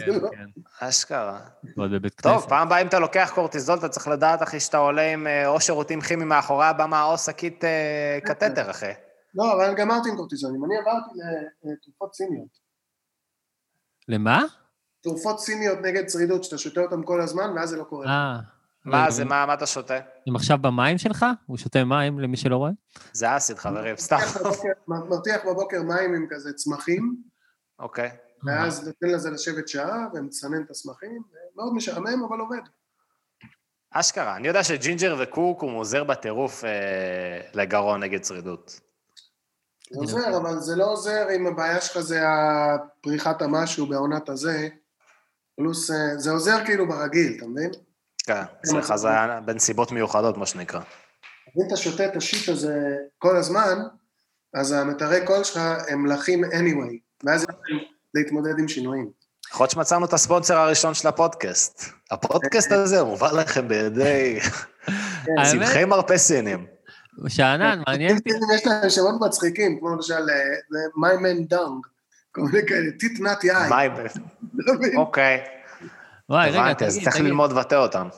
כן, לא- כן. אשכרה. ועוד בבית טוב, כנסת. פעם הבאה אם אתה לוקח קורטיזול, אתה צריך לדעת, אחי, שאתה עולה עם אה, או שירותים כימיים מאחורי הבמה, או שקית אה, קטטר, אחי. לא, אבל גמרתי עם קורטיזונים. אני עברתי לתרופות סיניות. למה? תרופות סיניות נגד צרידות, שאתה שותה אותן כל הזמן, ואז זה לא קורה. אה. מה זה, מה אתה שותה? הם עכשיו במים שלך? הוא שותה מים, למי שלא רואה? זה acid, חברים, סתם. מרתיח בבוקר- מים עם כזה צמחים, אוקיי. ואז נותן לזה לשבת שעה, ומצנן את הצמחים, מאוד משעמם, אבל עובד. אשכרה. אני יודע שג'ינג'ר וקורקום עוזר בטירוף אה, לגרון נגד צרידות. זה עוזר, אבל זה לא עוזר אם הבעיה שלך זה הפריחת המשהו בעונת הזה, פלוס, אה, זה עוזר כאילו ברגיל, אתה מבין? כן, אצלך זה היה בנסיבות מיוחדות, מה שנקרא. אם אתה שותה את השיט הזה כל הזמן, אז המטרי קול שלך הם לחים anyway, ואז הם יכולים להתמודד עם שינויים. יכול להיות שמצאנו את הספונסר הראשון של הפודקאסט. הפודקאסט הזה מובא לכם בידי צמחי מרפא סינים. שאנן, מעניין אותי. יש להם שמות מצחיקים, כמו למשל אה, My Man Dung, כל מיני כאלה. מה... לא מבין. אוקיי, וואי, רגע, הבנתי, אז תגיד, צריך תגיד, ללמוד לבטא אותם.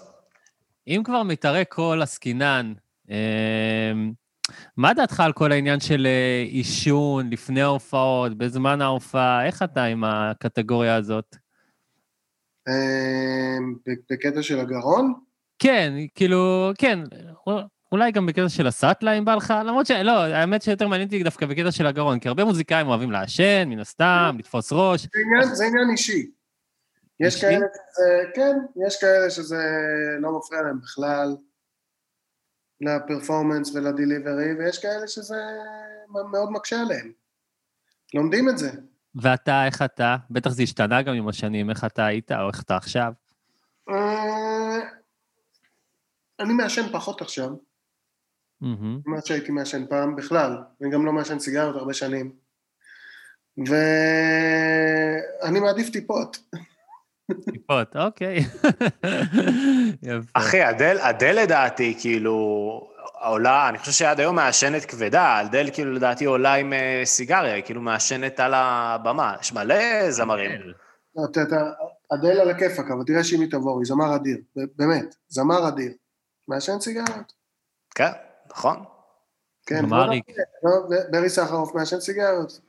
אם כבר מתערק כל עסקינן, אמ, מה דעתך על כל העניין של אה, עישון לפני ההופעות, בזמן ההופעה? איך אתה עם הקטגוריה הזאת? אה, בקטע של הגרון? כן, כאילו, כן, אולי גם בקטע של הסאטלה, אם בא לך, למרות שלא, האמת שיותר מעניין אותי דווקא בקטע של הגרון, כי הרבה מוזיקאים אוהבים לעשן, מן הסתם, לתפוס ראש. זה עניין- זה עניין אישי. יש אישי? כאלה שזה, כן, יש כאלה שזה לא מפריע להם בכלל לפרפורמנס ולדיליברי, ויש כאלה שזה מאוד מקשה עליהם. לומדים את זה. ואתה, איך אתה? בטח זה השתנה גם עם השנים, איך אתה היית, או איך אתה עכשיו? אה, אני מעשן פחות עכשיו, ממה שהייתי מעשן פעם בכלל. אני גם לא מעשן סיגריות הרבה שנים. ואני מעדיף טיפות. טיפות, אוקיי. אחי, אדל, אדל לדעתי, כאילו, עולה, אני חושב שעד היום מעשנת כבדה, אדל כאילו לדעתי עולה עם אה, סיגריה, היא כאילו מעשנת על הבמה. יש מלא זמרים. אדל על הכיפאק, אבל תראה שאם היא תבוא, היא זמר אדיר, באמת, זמר אדיר. מעשן סיגריות. כן, נכון. כן, לא. לא, ברי סחרוף מעשן סיגריות.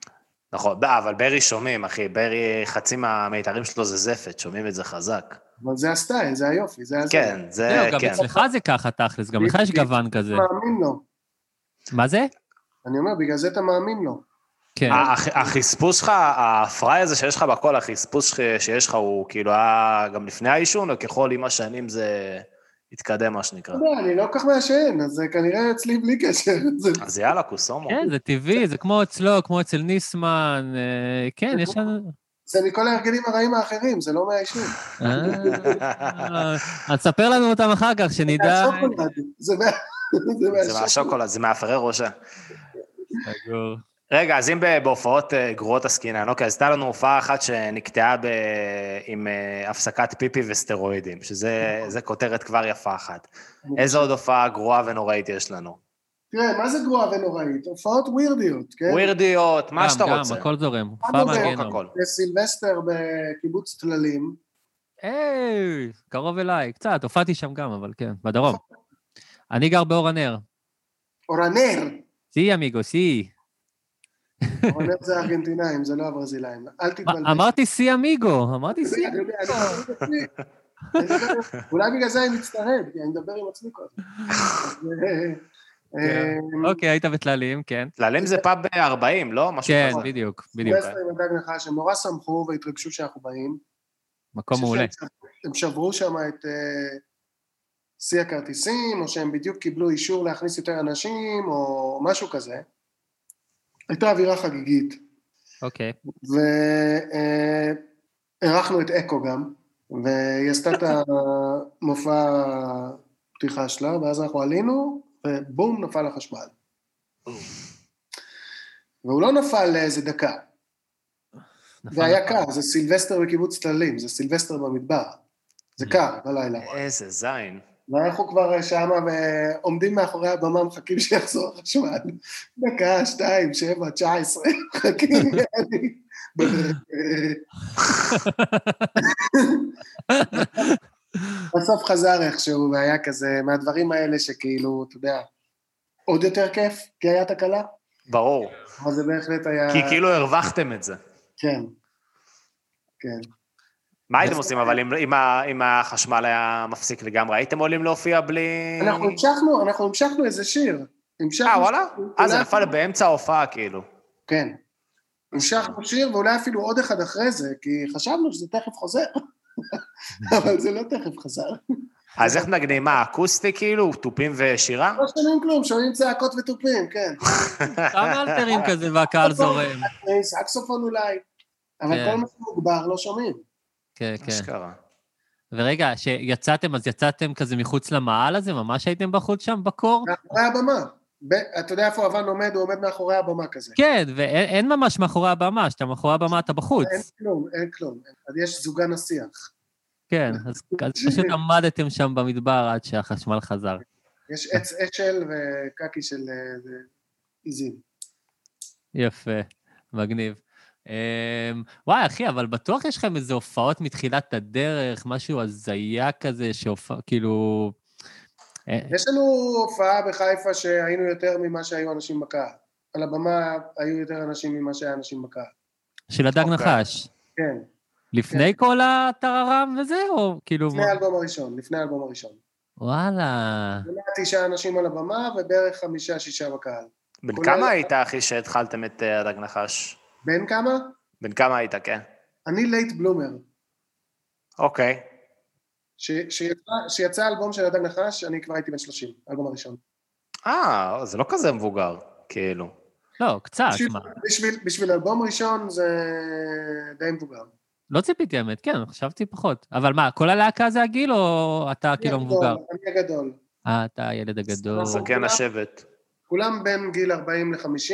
נכון, ב- אבל ברי שומעים, אחי, ברי, חצי מהמיתרים שלו זה זפת, שומעים את זה חזק. אבל זה הסטייל, זה היופי, זה הזה. כן, זה, זהו, גם כן. אצלך זה ככה, תכלס, גם לך יש גוון כזה. מאמין לו. מה זה? אני אומר, בגלל זה אתה מאמין לו. כן. הח- החספוס שלך, הפראי הזה שיש לך בקול, החספוס שיש לך הוא כאילו היה גם לפני העישון, או ככל עם השנים זה התקדם, מה שנקרא. יודע, אני לא כל כך מעשן, אז זה כנראה אצלי בלי קשר. זה- אז יאללה, קוסומו. כן, זה טבעי, זה כמו אצלו, כמו אצל ניסמן, אה, כן, יש לנו... זה מכל ההרגלים הרעים האחרים, זה לא מהעישון. אה, אז ספר לנו אותם אחר כך, שנדע... מהשוקולד, זה מה- זה מהשוקולד. מהשוקולד, זה מהפרי ראשה. רגע, אז אם בהופעות אה, גרועות עסקינן, אוקיי, אז הייתה לנו הופעה אחת שנקטעה ב... עם אה, הפסקת פיפי וסטרואידים, שזה זה כותרת כבר יפה אחת. איזה עוד הופעה גרועה ונוראית יש לנו? תראה, מה זה גרועה ונוראית? הופעות ווירדיות, כן? ווירדיות, מה גם, שאתה גם, רוצה. הכל זורם. מה פעם זה? הגיהנום. הכל. בסילבסטר בקיבוץ טללים, היי, קרוב אליי, קצת, הופעתי שם גם, אבל כן, בדרום. אני גר באור הנר. אורנר, סי, אמיגו, סי. אורנר זה ארגנטינאים, זה לא הברזילאים. אל תתבלבל. אמרתי סי אמיגו, אמרתי סי מדבר- אולי בגלל זה אני מצטרד, כי אני מדבר עם עצמי כל הזמן. אה, אוקיי, היית בטללים, כן. טללים זה פאב ב-40, לא? כן. בדיוק, בדיוק. עם הדג נחש, הם נורא שמחו והתרגשו שאנחנו באים. מקום מעולה. הם שברו שם את אה, שיא הכרטיסים, או שהם בדיוק קיבלו אישור להכניס יותר אנשים, או משהו כזה. הייתה אווירה חגיגית, אוקיי. ואירחנו את אקו גם, והיא עשתה את המופע פתיחה שלה, ואז אנחנו עלינו, ובום, נפל החשמל. והוא לא נפל לאיזה דקה, והיה. קר, זה סילבסטר בקיבוץ טללים, זה סילבסטר במדבר. זה קר בלילה. איזה זין. ואנחנו כבר שמה ועומדים מאחורי הבמה, מחכים שיחזור החשמל. דקה, שתיים, שבע, תשע עשרה, מחכים. בסוף חזר איכשהו, והיה כזה, מהדברים האלה שכאילו, אתה יודע, עוד יותר כיף, כי היה תקלה, ברור. אבל זה בהחלט היה... כי כאילו הרווחתם את זה. כן. כן. מה הייתם עושים אבל אם- החשמל היה מפסיק לגמרי? הייתם עולים להופיע בלי... אנחנו המשכנו, אנחנו המשכנו איזה שיר. אה, וואלה? אה, זה נפל באמצע ההופעה, כאילו. כן. המשכנו שיר, ואולי אפילו עוד אחד אחרי זה, כי חשבנו שזה תכף חוזר. אבל זה לא תכף חזר. אז איך מנגנים? מה, אקוסטי כאילו? תופים ושירה? לא שומעים כלום, שומעים צעקות ותופים, כן. כמה אלתרים כזה והקהל זורם. סקסופון אולי. אבל כן. כל מה שמוגבר לא שומעים. כן, כן. אשכרה. ורגע, כשיצאתם, אז יצאתם כזה מחוץ למעל הזה? ממש הייתם בחוץ שם, בקור? מאחורי הבמה. ב- אתה יודע איפה אבן עומד? הוא עומד מאחורי הבמה כזה. כן, ואין אין ממש מאחורי הבמה, כשאתה מאחורי הבמה אתה בחוץ. אין כלום, אין כלום. אז יש זוגן השיח. כן, אז אז פשוט עמדתם שם במדבר עד שהחשמל חזר. יש עץ אשל וקקי של אה, זה, עיזים. יפה, מגניב. אמ, וואי, אחי, אבל בטוח יש לכם איזה הופעות מתחילת הדרך, משהו הזיה כזה, שהופע... כאילו... אה, יש לנו הופעה בחיפה שהיינו יותר ממה שהיו אנשים בקהל. על הבמה היו יותר אנשים ממה שהיה אנשים בקהל. של הדג אוקיי. נחש. כן, לפני כל הטררם וזה, או כאילו... לפני האלבום הראשון, לפני האלבום הראשון. וואלה. זה היה תשעה אנשים על הבמה ובערך חמישה-שישה בקהל. בן כמה היית, אחי, שהתחלתם את אה, הדג נחש? בן כמה? בן כמה היית, כן? אני late bloomer. אוקיי. ש- שיצא- שיצא האלבום של הדג נחש, אני כבר הייתי בן 30, האלבום הראשון. אה, זה לא כזה מבוגר, כאילו. לא, קצת, בשביל- מה. בשביל- בשביל אלבום ראשון זה די מבוגר. לא ציפיתי, האמת, כן, חשבתי פחות. אבל מה, כל הלהקה זה הגיל, או אתה כאילו מבוגר? אני הגדול. אה, אתה הילד הגדול. זקן השבט. כולם בין גיל 40 ל-50,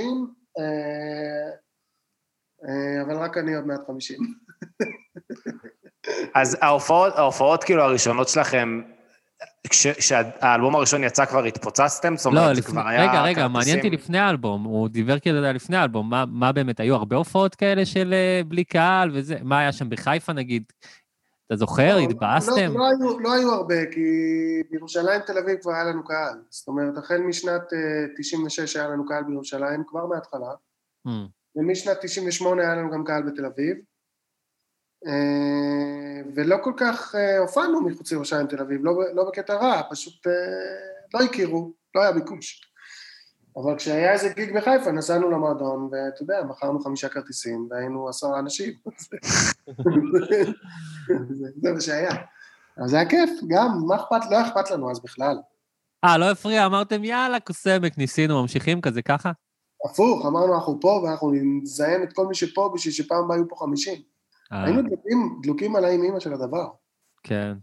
אבל רק אני עוד מעט 50. אז ההופעות, ההופעות כאילו הראשונות שלכם, כש- כשהאלבום הראשון יצא כבר התפוצצתם? זאת לא, אומרת, זה לפני, כבר היה רגע, רגע, מעניין אותי? לפני האלבום. הוא דיבר כאילו על לפני האלבום. מה, מה באמת, היו הרבה הופעות כאלה של אה, בלי קהל וזה? מה היה שם בחיפה נגיד? אתה זוכר? התבאסתם? לא, לא, היו, לא היו הרבה, כי בירושלים, תל אביב כבר היה לנו קהל. זאת אומרת, החל משנת אה, 96 היה לנו קהל בירושלים, כבר מההתחלה, Hmm. ומשנת 98 היה לנו גם קהל בתל אביב. אה, ולא כל כך אה, הופענו מחוץ לירושלים, תל אביב, לא, לא בקטע רע, פשוט אה, לא הכירו, לא היה ביקוש. אבל כשהיה איזה גיג בחיפה, נסענו למועדון, ואתה יודע, מכרנו חמישה כרטיסים, והיינו עשרה אנשים. זה, מה שהיה. אז זה היה כיף, גם, מה אכפת, לא אכפת לנו אז בכלל. אה, לא הפריע, אמרתם, יאללה, קוסמק, ניסינו, ממשיכים כזה ככה? הפוך, אמרנו, אנחנו פה, ואנחנו נזיין את כל מי שפה, בשביל שפעם הבאה יהיו פה חמישים. אה, היינו דלוקים, דלוקים על האימא של הדבר. כן.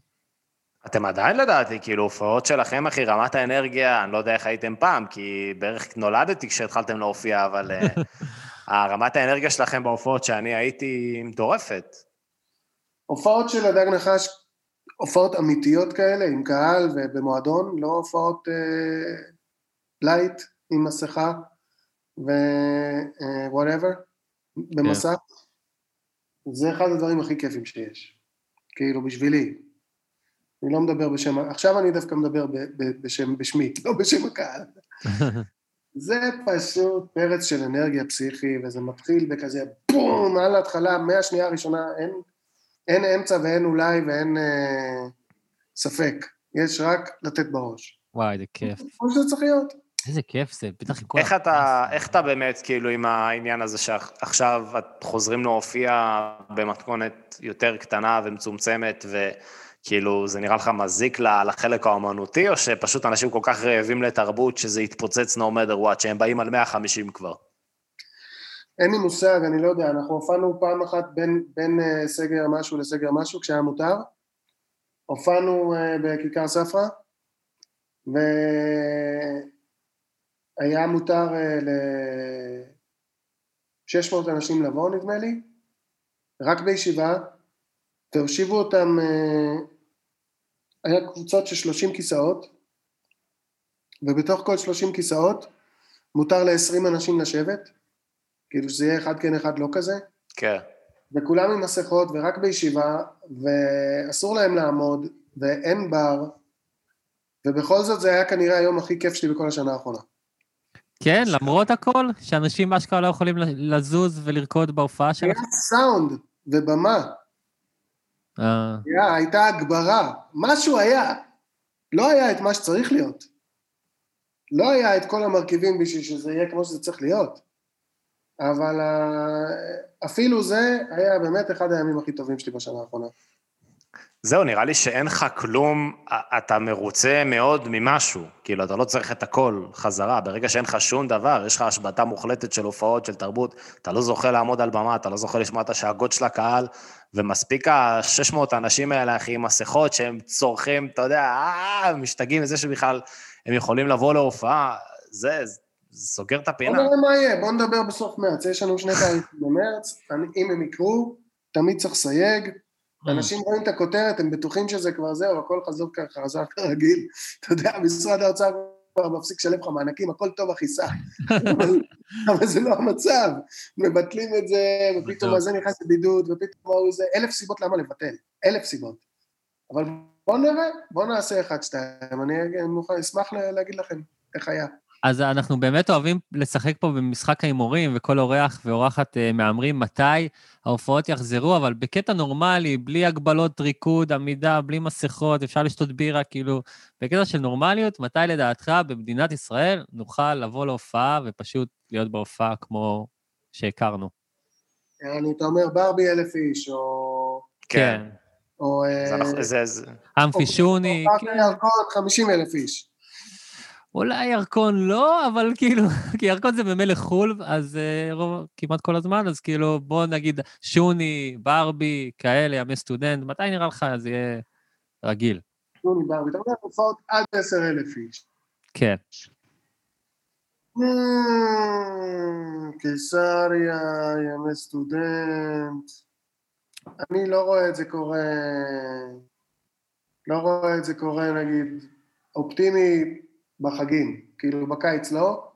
אתם עדיין לדעתי, כאילו, הופעות שלכם, אחי, רמת האנרגיה, אני לא יודע איך הייתם פעם, כי בערך נולדתי כשהתחלתם להופיע, אבל אה, הרמת האנרגיה שלכם בהופעות שאני הייתי מטורפת. הופעות של הדג נחש, הופעות אמיתיות כאלה, עם קהל ובמועדון, לא הופעות אה, light עם מסכה ו-whatever, במסך. זה אחד הדברים הכי כיפים שיש. כאילו, בשבילי. אני לא מדבר בשם, עכשיו אני דווקא מדבר ב, ב, בשם, בשמי, לא בשם הקהל. זה פשוט פרץ של אנרגיה פסיכי, וזה מתחיל בכזה בום, על ההתחלה, מהשנייה הראשונה, אין, אין אמצע ואין אולי ואין אה, ספק. יש רק לתת בראש. וואי, זה כיף. כמו שזה צריך להיות. איזה כיף זה, בטח עם כל... איך אתה. איך אתה באמת, כאילו, עם העניין הזה שעכשיו את חוזרים להופיע במתכונת יותר קטנה ומצומצמת, וכאילו, זה נראה לך מזיק ל- לחלק האומנותי, או שפשוט אנשים כל כך רעבים לתרבות שזה יתפוצץ no matter what, שהם באים על 150 כבר? אין לי מושג, אני לא יודע, אנחנו הופענו פעם אחת בין, בין אה, סגר משהו לסגר משהו, כשהיה מותר. הופענו אה, בכיכר ספרא, והיה מותר אה, ל-600 אנשים לבוא, נדמה לי, רק בישיבה, והושיבו אותם, אה, היה קבוצות של 30 כיסאות, ובתוך כל 30 כיסאות מותר ל-20 אנשים לשבת, כאילו שזה יהיה אחד כן אחד לא כזה, כן. וכולם עם מסכות ורק בישיבה, ואסור להם לעמוד, ואין בר, ובכל זאת זה היה כנראה היום הכי כיף שלי בכל השנה האחרונה. כן, למרות הכל, שאנשים אשכרה לא יכולים לזוז ולרקוד בהופעה היה שלכם. סאונד ובמה, אה, היה, הייתה הגברה, משהו היה. לא היה את מה שצריך להיות. לא היה את כל המרכיבים בשביל שזה יהיה כמו שזה צריך להיות. אבל אה, אפילו זה היה באמת אחד הימים הכי טובים שלי בשנה האחרונה. זהו, נראה לי שאין לך כלום, אתה מרוצה מאוד ממשהו. כאילו, אתה לא צריך את הכל חזרה. ברגע שאין לך שום דבר, יש לך השבתה מוחלטת של הופעות, של תרבות, אתה לא זוכה לעמוד על במה, אתה לא זוכה לשמוע את השאגות של הקהל, ומספיק ה-600 האנשים האלה, אחי, עם מסכות, שהם צורכים, אתה יודע, אה, משתגעים מזה שבכלל הם יכולים לבוא להופעה, זה, זה סוגר את בוא הפינה. נראה מה יהיה, בוא נדבר בסוף מרץ. יש לנו שני תאריכים במרץ, אם הם יקרו, תמיד צריך לסייג. אנשים רואים את הכותרת, הם בטוחים שזה כבר זהו, הכל חזור ככה, חזר כרגיל. אתה יודע, משרד האוצר כבר מפסיק לשלם לך מענקים, הכל טוב אחיסה. אבל, זה לא המצב. מבטלים את זה, ופתאום הזה נכנס לבידוד, ופתאום ההוא זה, אלף סיבות למה לבטל, אלף סיבות. אבל בואו נראה, בואו נעשה אחד, שתיים, אני מוכן, אשמח להגיד לכם איך היה. אז אנחנו באמת אוהבים לשחק פה במשחק ההימורים, וכל אורח ואורחת אה, מהמרים מתי ההופעות יחזרו, אבל בקטע נורמלי, בלי הגבלות ריקוד, עמידה, בלי מסכות, אפשר לשתות בירה, כאילו, בקטע של נורמליות, מתי לדעתך במדינת ישראל נוכל לבוא להופעה ופשוט להיות בהופעה כמו שהכרנו? אני, אתה אומר ברבי אלף איש, או... כן. או... אז אה, אנחנו- זה- זה- אמפי שוני, או כן. פארק הירקון, 50 אלף איש. אולי ירקון לא, אבל כאילו, כי ירקון זה במילא חו"ל, אז אה, רוב, כמעט כל הזמן, אז כאילו, בוא נגיד שוני, ברבי, כאלה, ימי סטודנט, מתי נראה לך זה יהיה רגיל? שוני ברבי, אתה אומר הופעות עד 10 אלף איש. כן. Hmm, קיסריה, ימי סטודנט. אני לא רואה את זה קורה... לא רואה את זה קורה, נגיד, אופטימי בחגים. כאילו, בקיץ לא.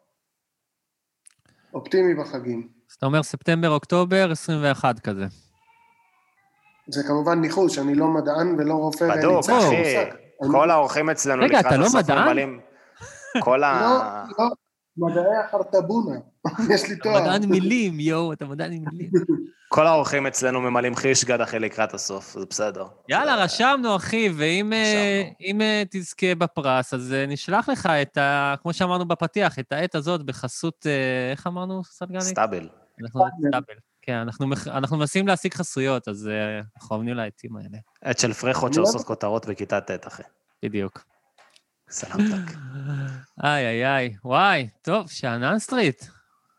אופטימי בחגים. אז אתה אומר ספטמבר, אוקטובר, 21 כזה. זה כמובן ניחוש, אני לא מדען ולא רופא. בדוק, אחי. כל האורחים אצלנו רגע, לקראת אתה לא הסוף מדען? כל ה... לא, לא, מדעי החרטבונה. יש לי תואר. מדען מילים, יואו, אתה מדען עם מילים. כל האורחים אצלנו ממלאים חישגד אחי לקראת הסוף, זה בסדר. יאללה, זה- רשמנו, אחי, ואם אה, אה, תזכה בפרס, אז אה, נשלח לך את ה... כמו שאמרנו בפתיח, את העת הזאת בחסות, איך אמרנו, סלגני? סטאבל. אנחנו סטאבל. כן, אנחנו מח- אנחנו מנסים להשיג חסויות, אז אנחנו אוהבים לעיתים האלה. עת של פרחות לא שעושות כותרות בכיתה ט', אחי. בדיוק. סלמתק. איי, איי, איי. וואי, טוב, שאנן סטריט.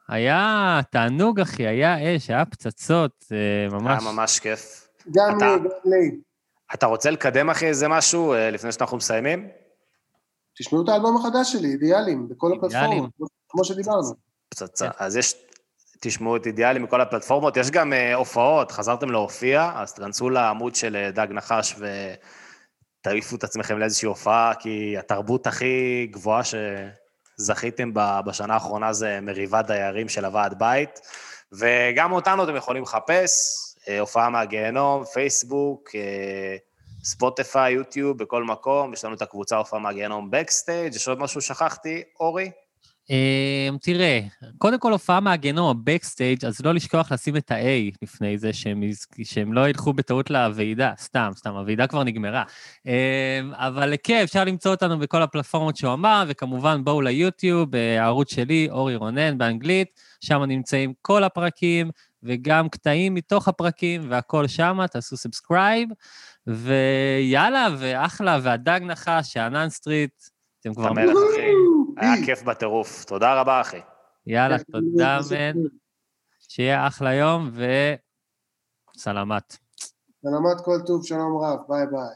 היה תענוג, אחי, היה אש, היה פצצות, אה, ממש. היה ממש כיף. גם אתה- לי, גם לי. אתה רוצה לקדם, אחי, איזה משהו אה, לפני שאנחנו מסיימים? תשמעו את האלבום החדש שלי, אידיאלים, בכל אידיאלים. הפלטפורמות, כמו שדיברנו. פצצה. אז יש, תשמעו את אידיאלי מכל הפלטפורמות. יש גם אה, הופעות, חזרתם להופיע, אז תכנסו לעמוד של דג נחש ותעיפו את עצמכם לאיזושהי הופעה, כי התרבות הכי גבוהה שזכיתם בשנה האחרונה זה מריבת דיירים של הוועד בית. וגם אותנו אתם יכולים לחפש, אה, הופעה מהגיהנום, פייסבוק, אה, ספוטיפיי, יוטיוב, בכל מקום. יש לנו את הקבוצה הופעה מהגיהנום בקסטייג', יש עוד משהו שכחתי, אורי? אמ, תראה, קודם כל הופעה מהגיהנום, ה backstage, אז לא לשכוח לשים את ה-ה' לפני זה, שהם, שהם לא ילכו בטעות לוועידה, סתם, סתם, הוועידה כבר נגמרה. אמ, אבל כן, אפשר למצוא אותנו בכל הפלטפורמות שהוא אמר, וכמובן בואו ליוטיוב, הערוץ שלי, אורי רונן באנגלית, שם נמצאים כל הפרקים, וגם קטעים מתוך הפרקים, והכל שם, תעשו subscribe, ויאללה, ואחלה, והדג נחש, שאנן סטריט, אתם כבר... מלך. היה כיף בטירוף. תודה רבה, אחי. יאללה, תודה, מן. שיהיה אחלה יום, וסלמת. סלמת כל טוב, שלום רב, ביי ביי.